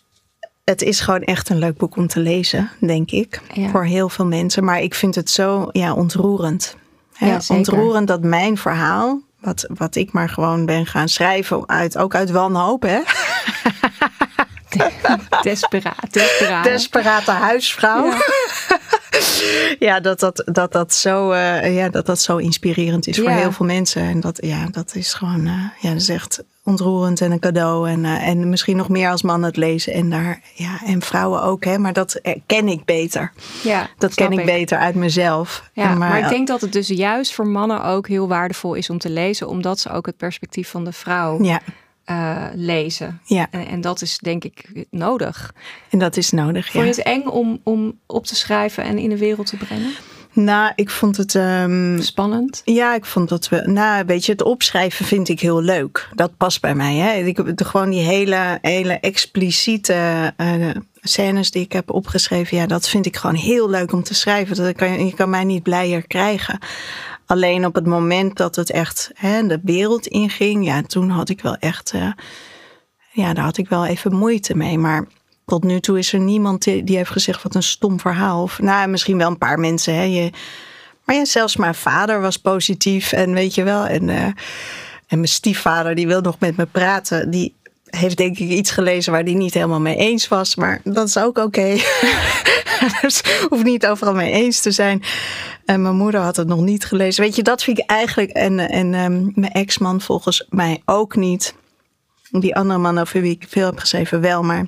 Speaker 2: het is gewoon echt een leuk boek om te lezen, denk ik. Voor heel veel mensen. Maar ik vind het zo ja, ontroerend. Ja, ontroerend dat mijn verhaal, wat, wat ik maar gewoon ben gaan schrijven, uit, ook uit wanhoop, hè?
Speaker 1: Desperaat, desperate.
Speaker 2: Desperate huisvrouw. Ja. ja, dat dat, dat, dat, zo, uh, ja, dat dat zo inspirerend is voor heel veel mensen. En dat, ja, dat is gewoon, uh, ja, dat is echt ontroerend en een cadeau. En, uh, en misschien nog meer als man het lezen. En, daar, ja, en vrouwen ook, hè, maar dat ken ik beter. Ja, dat ken ik, beter uit mezelf.
Speaker 1: Ja, maar, maar, ik denk dat het dus juist voor mannen ook heel waardevol is om te lezen, omdat ze ook het perspectief van de vrouw. Ja uh, lezen. Ja. En, en, dat is denk ik nodig.
Speaker 2: En dat is nodig,
Speaker 1: Vond je het eng om, om op te schrijven en in de wereld te brengen?
Speaker 2: Nou, ik vond het. Um,
Speaker 1: Spannend?
Speaker 2: Ja, ik vond dat we. Nou, weet je, het opschrijven vind ik heel leuk. Dat past bij mij. Hè? Ik, gewoon die hele, hele expliciete uh, scènes die ik heb opgeschreven. Ja, dat vind ik gewoon heel leuk om te schrijven. Dat kan, je kan mij niet blijer krijgen. Alleen op het moment dat het echt hè, de wereld inging, ja, toen had ik wel echt, uh, ja, daar had ik wel even moeite mee. Maar tot nu toe is er niemand die, heeft gezegd wat een stom verhaal. Of nou, misschien wel een paar mensen. Hè. Je, maar ja, zelfs mijn vader was positief en weet je wel. En, uh, en mijn stiefvader, die wil nog met me praten. Die heeft denk ik iets gelezen waar hij niet helemaal mee eens was. Maar dat is ook oké. Okay. dus hoeft niet overal mee eens te zijn. En mijn moeder had het nog niet gelezen. Weet je, dat vind ik eigenlijk. En, en um, mijn ex-man volgens mij ook niet. Die andere man over wie ik veel heb geschreven wel. Maar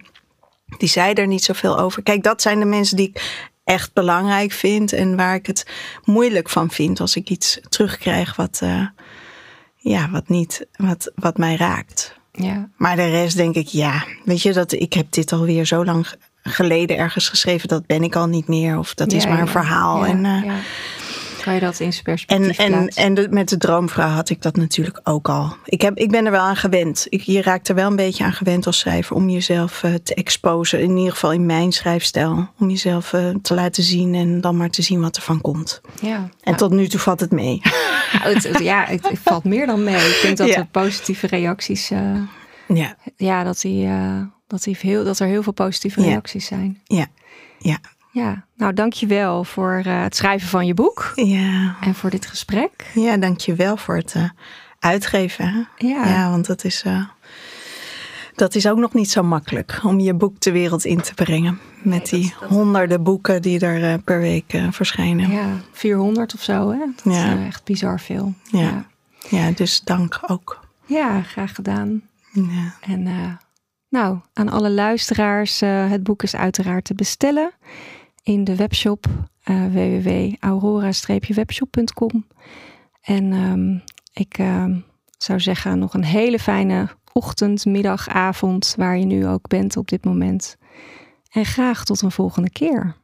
Speaker 2: die zei er niet zoveel over. Kijk, dat zijn de mensen die ik echt belangrijk vind. En waar ik het moeilijk van vind. Als ik iets terugkrijg wat, uh, ja, wat, niet, wat, wat mij raakt. Ja. Maar de rest denk ik, ja, weet je, dat ik heb dit alweer zo lang geleden ergens geschreven, dat ben ik al niet meer. Of dat is maar een verhaal. en, uh,
Speaker 1: kan je dat in perspectief
Speaker 2: En, en, en de, met de droomvrouw had ik dat natuurlijk ook al. Ik, heb, ik ben er wel aan gewend. Ik, je raakt er wel een beetje aan gewend als schrijver om jezelf uh, te exposen. In ieder geval in mijn schrijfstijl. Om jezelf uh, te laten zien en dan maar te zien wat er van komt. Ja, en tot nu toe valt het mee.
Speaker 1: Ja, het, ja, het, valt meer dan mee. Ik denk dat de positieve reacties. Uh, ja. ja, dat die dat, die heel, dat er heel veel positieve reacties zijn.
Speaker 2: Ja, ja.
Speaker 1: Ja, nou dankjewel voor uh, het schrijven van je boek. Ja. En voor dit gesprek.
Speaker 2: Ja, dankjewel voor het uh, uitgeven. Ja. ja, want dat is, uh, dat is ook nog niet zo makkelijk om je boek de wereld in te brengen. Met die honderden boeken die er per week verschijnen.
Speaker 1: Ja, 400 of zo hè. Dat ja. is echt bizar veel.
Speaker 2: Ja. ja. Ja. dus dank ook.
Speaker 1: Ja, graag gedaan. Ja. En nou, aan alle luisteraars, het boek is uiteraard te bestellen in de webshop uh, www.aurora-webshop.com. En um, ik uh, zou zeggen nog een hele fijne ochtend, middag, avond, waar je nu ook bent op dit moment. En graag tot een volgende keer.